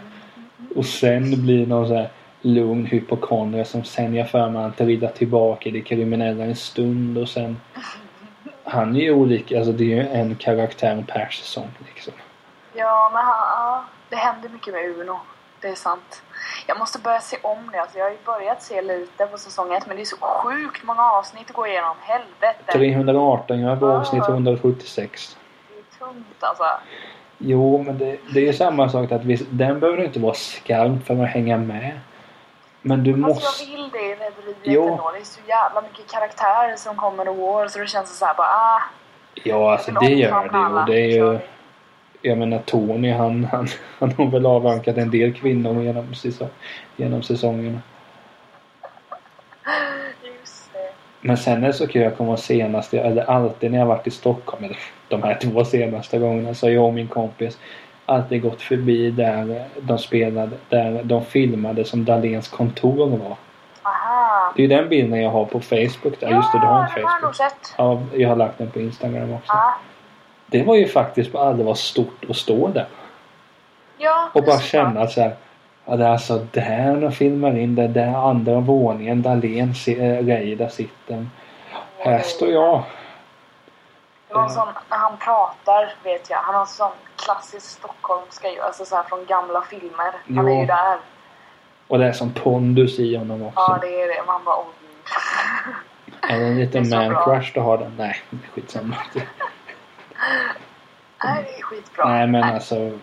Och sen blir någon så här lugn hypokondrie som sen jag för mig han trillar tillbaka i det kriminella en stund och sen Han är ju olika, alltså det är ju en karaktär per säsong liksom. Ja, men han, det händer mycket med Uno. Det är sant. Jag måste börja se om det. Alltså, jag har ju börjat se lite på säsong ett men det är så sjukt många avsnitt att gå igenom. Helvete! 318, jag är på Ah. avsnitt 176. Tungt alltså. Jo, men det, det är ju samma sak att visst, den behöver inte vara skarp för att hänga med. Men du Fast måste... jag vill det i Rederiet ändå. Det är så jävla mycket karaktärer som kommer och går så det känns så här bara ah. Ja, alltså det gör det och det är ju... Jag menar Tony han, han, han har väl avvankat en del kvinnor genom, säsong, genom säsongerna. *laughs* Men sen är det så kul, jag kommer senast, eller alltid när jag varit i Stockholm, eller de här *laughs* två senaste gångerna, så har jag och min kompis alltid gått förbi där de spelade, där de filmade som Dahléns kontor var. Aha. Det är den bilden jag har på Facebook där. Just det, du har en den har jag nog Facebook. sett. Ja, jag har lagt den på Instagram också. Ja. Det var ju faktiskt på allvar stort att stå där. Ja, Och bara känna att så här, ja, det är alltså där de filmar in det. Där andra våningen, Dahlén, äh, Reidar sitter. Här står jag. Det var en sån, när han pratar vet jag, han har sån klassisk stockholmska ju, alltså så från gamla filmer. Han Jo. är ju där. Och det är som pondus i honom också. Ja, det är det. Man bara åh gud. *laughs* Är det en liten man-crush du har den? Nej, skitsamma. *laughs* Nej, det är skitbra. Nej men Nej. alltså.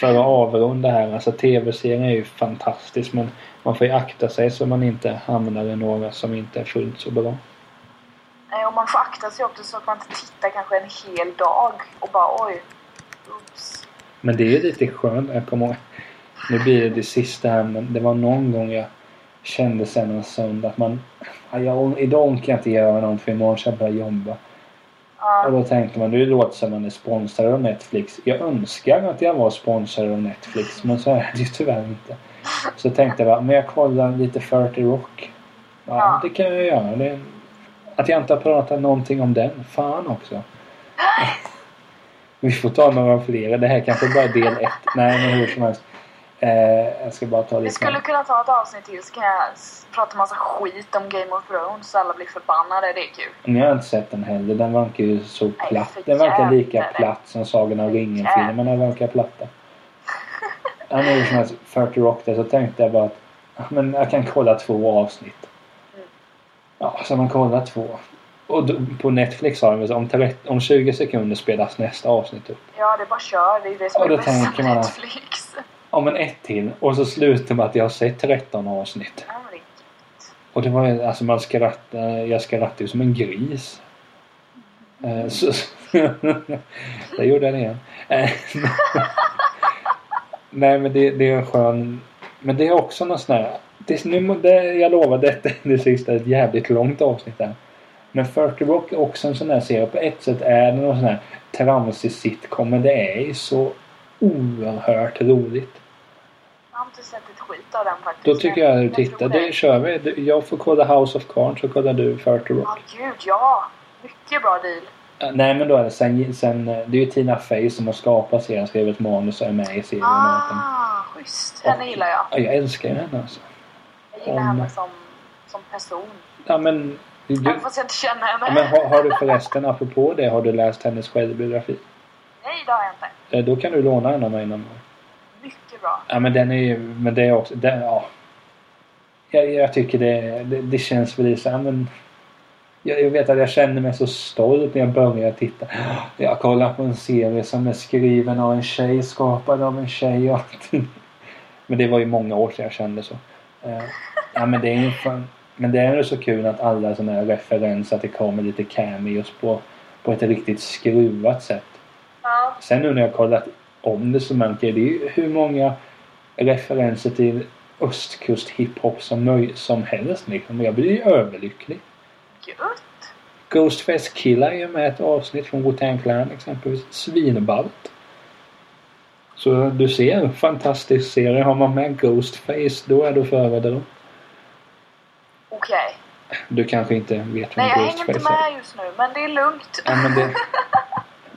För att avrunda här. Alltså tv-serien är ju fantastisk men man får ju akta sig så man inte hamnar i några som inte är fullt så bra. Nej, och man får akta sig också så att man inte tittar kanske en hel dag och bara oj. Oops. Men det är ju lite skönt. Jag kommer ihåg. Nu blir det det sista här men det var någon gång jag kände sen en söndag att man... Ja, jag, idag orkar jag inte göra något för imorgon ska jag börja jobba. Ja. Och då tänkte man, det låter som man är sponsrad av Netflix. Jag önskar att jag var sponsrad av Netflix men så är det ju tyvärr inte. Så tänkte jag bara, men jag kollar lite 40 Rock. Ja, Ja. det kan jag göra. Det, att jag inte har pratat någonting om den. Fan också. *laughs* Vi får ta några fler. Det här kanske bara är del ett. Nej men hur som helst. Eh, jag ska bara ta Vi lite skulle kunna ta ett avsnitt till så kan jag prata massa skit om Game of Thrones så alla blir förbannade. Det är kul. Men jag har inte sett den heller. Den verkar ju så platt. Den verkar lika platt som Sagan om ringen-filmerna verkar platta. *laughs* Ja, men hur som helst, 40 Rock där så tänkte jag bara att men jag kan kolla två avsnitt. Mm. Ja, så man kollar två. Och då, på Netflix har de om, 30, om 20 sekunder spelas nästa avsnitt upp. Ja, det är bara kör. Det är det som Ja, är bäst med Netflix. Ja men ett till. Och så slutar med att jag har sett 13 avsnitt. Det. Och det var ju, alltså man skrattade, jag skrattade ju som en gris. Eh, Så, *laughs* där gjorde jag det igen. Eh, *laughs* Nej men det, det är en skön... Men det är också någon sån här... Det, nu, det, jag lovar, detta är det sista ett jävligt långt avsnitt där. Men 40 Rock är också en sån här serie. På ett sätt är det någon sån här tramsig sitcom. Men det är ju så oerhört roligt. Har inte sett ett skit av den faktiskt. Då tycker jag att du tittar. det. Det kör vi. Jag får kolla House of Cards så kollar du 40 Rock. Ja, gud ja. Mycket bra deal. Eh, Nej men då är det sen, sen eh, det är ju Tina Fey som har skapat serien, skrivit manus och är med i serien. Ah, schysst. Henne gillar jag. Ja, jag älskar henne alltså. Jag gillar Om- henne som, som person. Ja men, du, jag inte känner henne. ja, men har, har du förresten apropå det, har du läst hennes självbiografi? Nej, det har jag inte. Eh, Då kan du låna en av mig någon gång. Mycket bra. Ja men den är ju, men det är också, den, ja. Jag, jag tycker det, det, det känns väl så men jag, jag vet att jag känner mig så stolt när jag börjar titta. Jag kollar på en serie som är skriven av en tjej, skapad av en tjej och allting. Men det var ju många år sedan jag kände så. Eh, Ja men det är ju fan, men det är ju så kul att alla sådana här referenser, att det kommer lite cameos på, på ett riktigt skruvat sätt. Ja. Sen nu när jag kollat om det så jag det är hur många referenser till östkust hiphop som, möj- som helst liksom. Jag blir ju överlycklig. Gött. Ghostface Killah är med ett avsnitt från Wu-Tang Clan exempelvis. Svinballt. Så du ser, fantastisk serie. Har man med Ghostface då är du föredrar. Okej. Du kanske inte vet vem Nej, jag hänger inte Ghostface är? med just nu, men det är lugnt. Ja, men det...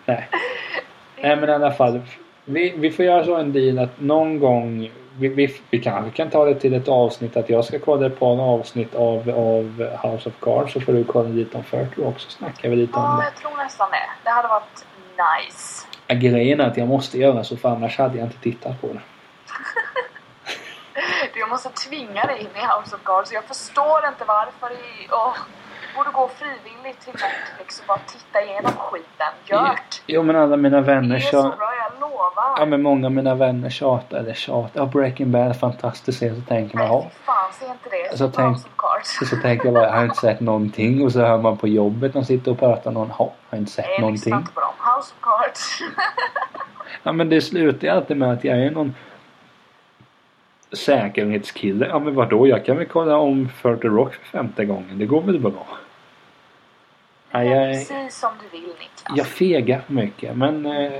Nej. *laughs* Nej men i alla fall. Vi, vi får göra så en deal att någon gång vi, vi, vi kanske kan ta det till ett avsnitt att jag ska kolla ett par avsnitt av, av House of Cards så får du kolla lite om 40 också. snackar vi lite om Ja, det. jag tror nästan det. Det hade varit nice. Ja, Grejen är att jag måste göra så för annars hade jag inte tittat på det. *laughs* Du, Jag måste tvinga dig in i House of Cards. Jag förstår inte varför. I, du borde gå frivilligt till Netflix och bara titta igenom skiten. Gört! Jo men alla mina Det vänner är så bra, jag lovar. Ja men många av mina vänner tjatar, eller tjatar. Ja Breaking Bad, fantastiskt serie. Så tänker man, ja. fan, se inte det. Så Se på tänk- Cards. Så tänker jag bara, jag har inte sett någonting. Och så hör man på jobbet, de sitter och pratar någon, ha, har inte sett Nej, någonting. inte på dem. House of Cards. *laughs* Ja men det slutar ju alltid med att jag är någon säkerhetskille. Ja men vadå, jag kan väl kolla om 40 Rock för femte gången. Det går väl bra. Ja, jag, Precis som du vill, Niklas. jag fegar för mycket men eh,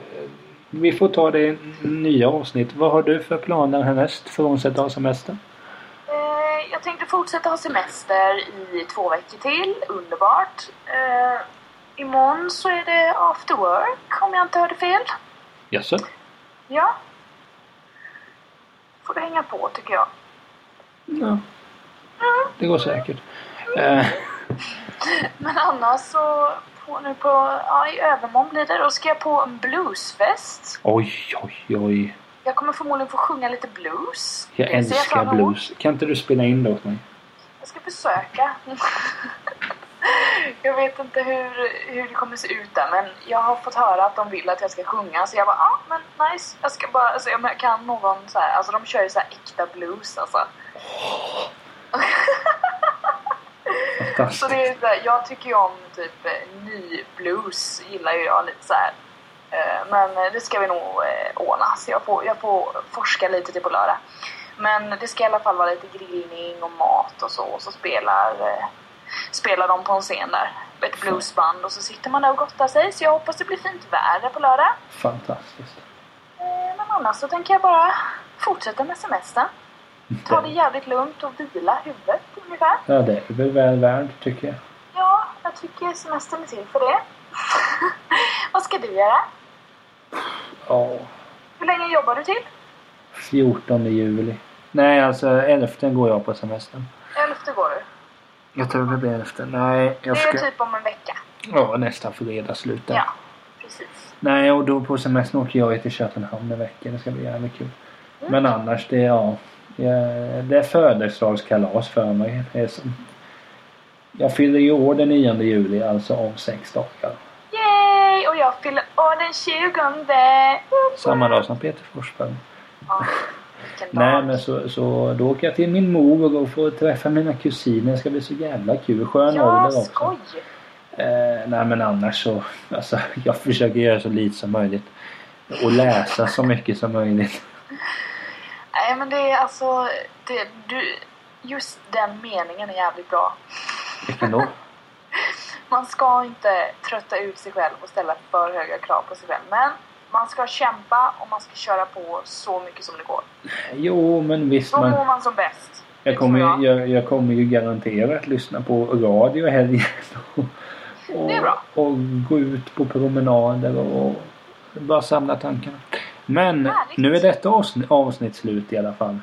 vi får ta det i nya avsnitt. Vad har du för planer härnäst frånsett av semester? Eh, jag tänkte fortsätta ha semester i två veckor till. Underbart. Eh, imorgon så är det after work, om jag inte hörde fel. Jaså? Ja. Får du hänga på, tycker jag. Ja. Det går säkert. Eh, Men annars så, på, nu på, ja, i övermorgon blir det, då ska jag på en bluesfest. oj, oj, oj. Jag kommer förmodligen få sjunga lite blues. Jag Det älskar emot. blues. Kan inte du spela in det åt mig? Jag ska försöka. *laughs* jag vet inte hur, hur det kommer se ut där men jag har fått höra att de vill att jag ska sjunga så jag bara ah, men nice. Jag ska bara se om jag kan någon så här. alltså de kör ju så här äkta blues alltså. Så det är så här, jag tycker ju om typ eh, ny blues gillar ju jag lite så här. Eh, Men eh, det ska vi nog ordna så jag får, jag får forska lite till på lördag. Men det ska i alla fall vara lite grillning och mat och så och så spelar spelar de på en scen där. Ett bluesband och så sitter man där och gottar sig. Så jag hoppas det blir fint väder på lördag. Fantastiskt. Men annars så tänker jag bara fortsätta med semestern. Ta det jävligt lugnt och vila huvudet ungefär. Ja, det är väl väl värd tycker jag. Ja, jag tycker semestern är till för det. *laughs* Vad ska du göra? Ja, Hur länge jobbar du till? 14 juli. Nej, alltså 11 går jag på semestern. Elfte går du. Jag tror det blir 11. Nej, jag Det ska... är typ om en vecka. Ja, nästa fredag slutar. Ja, precis. Nej, och då på semestern åker jag till Köpenhamn en vecka. Det ska bli jävligt kul. Mm. Men annars, det är ja. Det är födelsedagskalas för mig. Jag fyller i år den 9 juli, alltså om sex dagar. Yay! Och jag fyller år den 20. Samma dag som Peter Forsberg. Ja. Nej men så, så då åker jag till min mor och får träffa mina kusiner. Det ska bli så jävla kul. Skön Ja, ålder också. skoj! Eh, nej men annars så, alltså *laughs* jag försöker göra så lite som möjligt. Och läsa så mycket som möjligt. *laughs* Nej men det är alltså, det, du, just den meningen är jävligt bra. Vilken då? *laughs* Man ska inte trötta ut sig själv och ställa för höga krav på sig själv. Men man ska kämpa och man ska köra på så mycket som det går. Jo men visst Då man, mår man som bäst. jag, kommer, ju- jag. jag, kommer ju garanterat lyssna på radio helgen. Och, *laughs* och, Det är bra. och gå ut på promenader och bara samla tankarna. Men Härligt. nu är detta avsnitt, avsnitt slut i alla fall.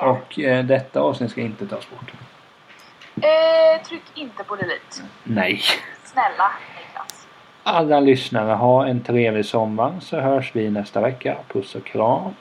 Yeah. Och eh, detta avsnitt ska inte tas bort. Eh, tryck inte på delete. Nej. Snälla Niklas. Alla lyssnare, ha en trevlig sommar så hörs vi nästa vecka. Puss och kram.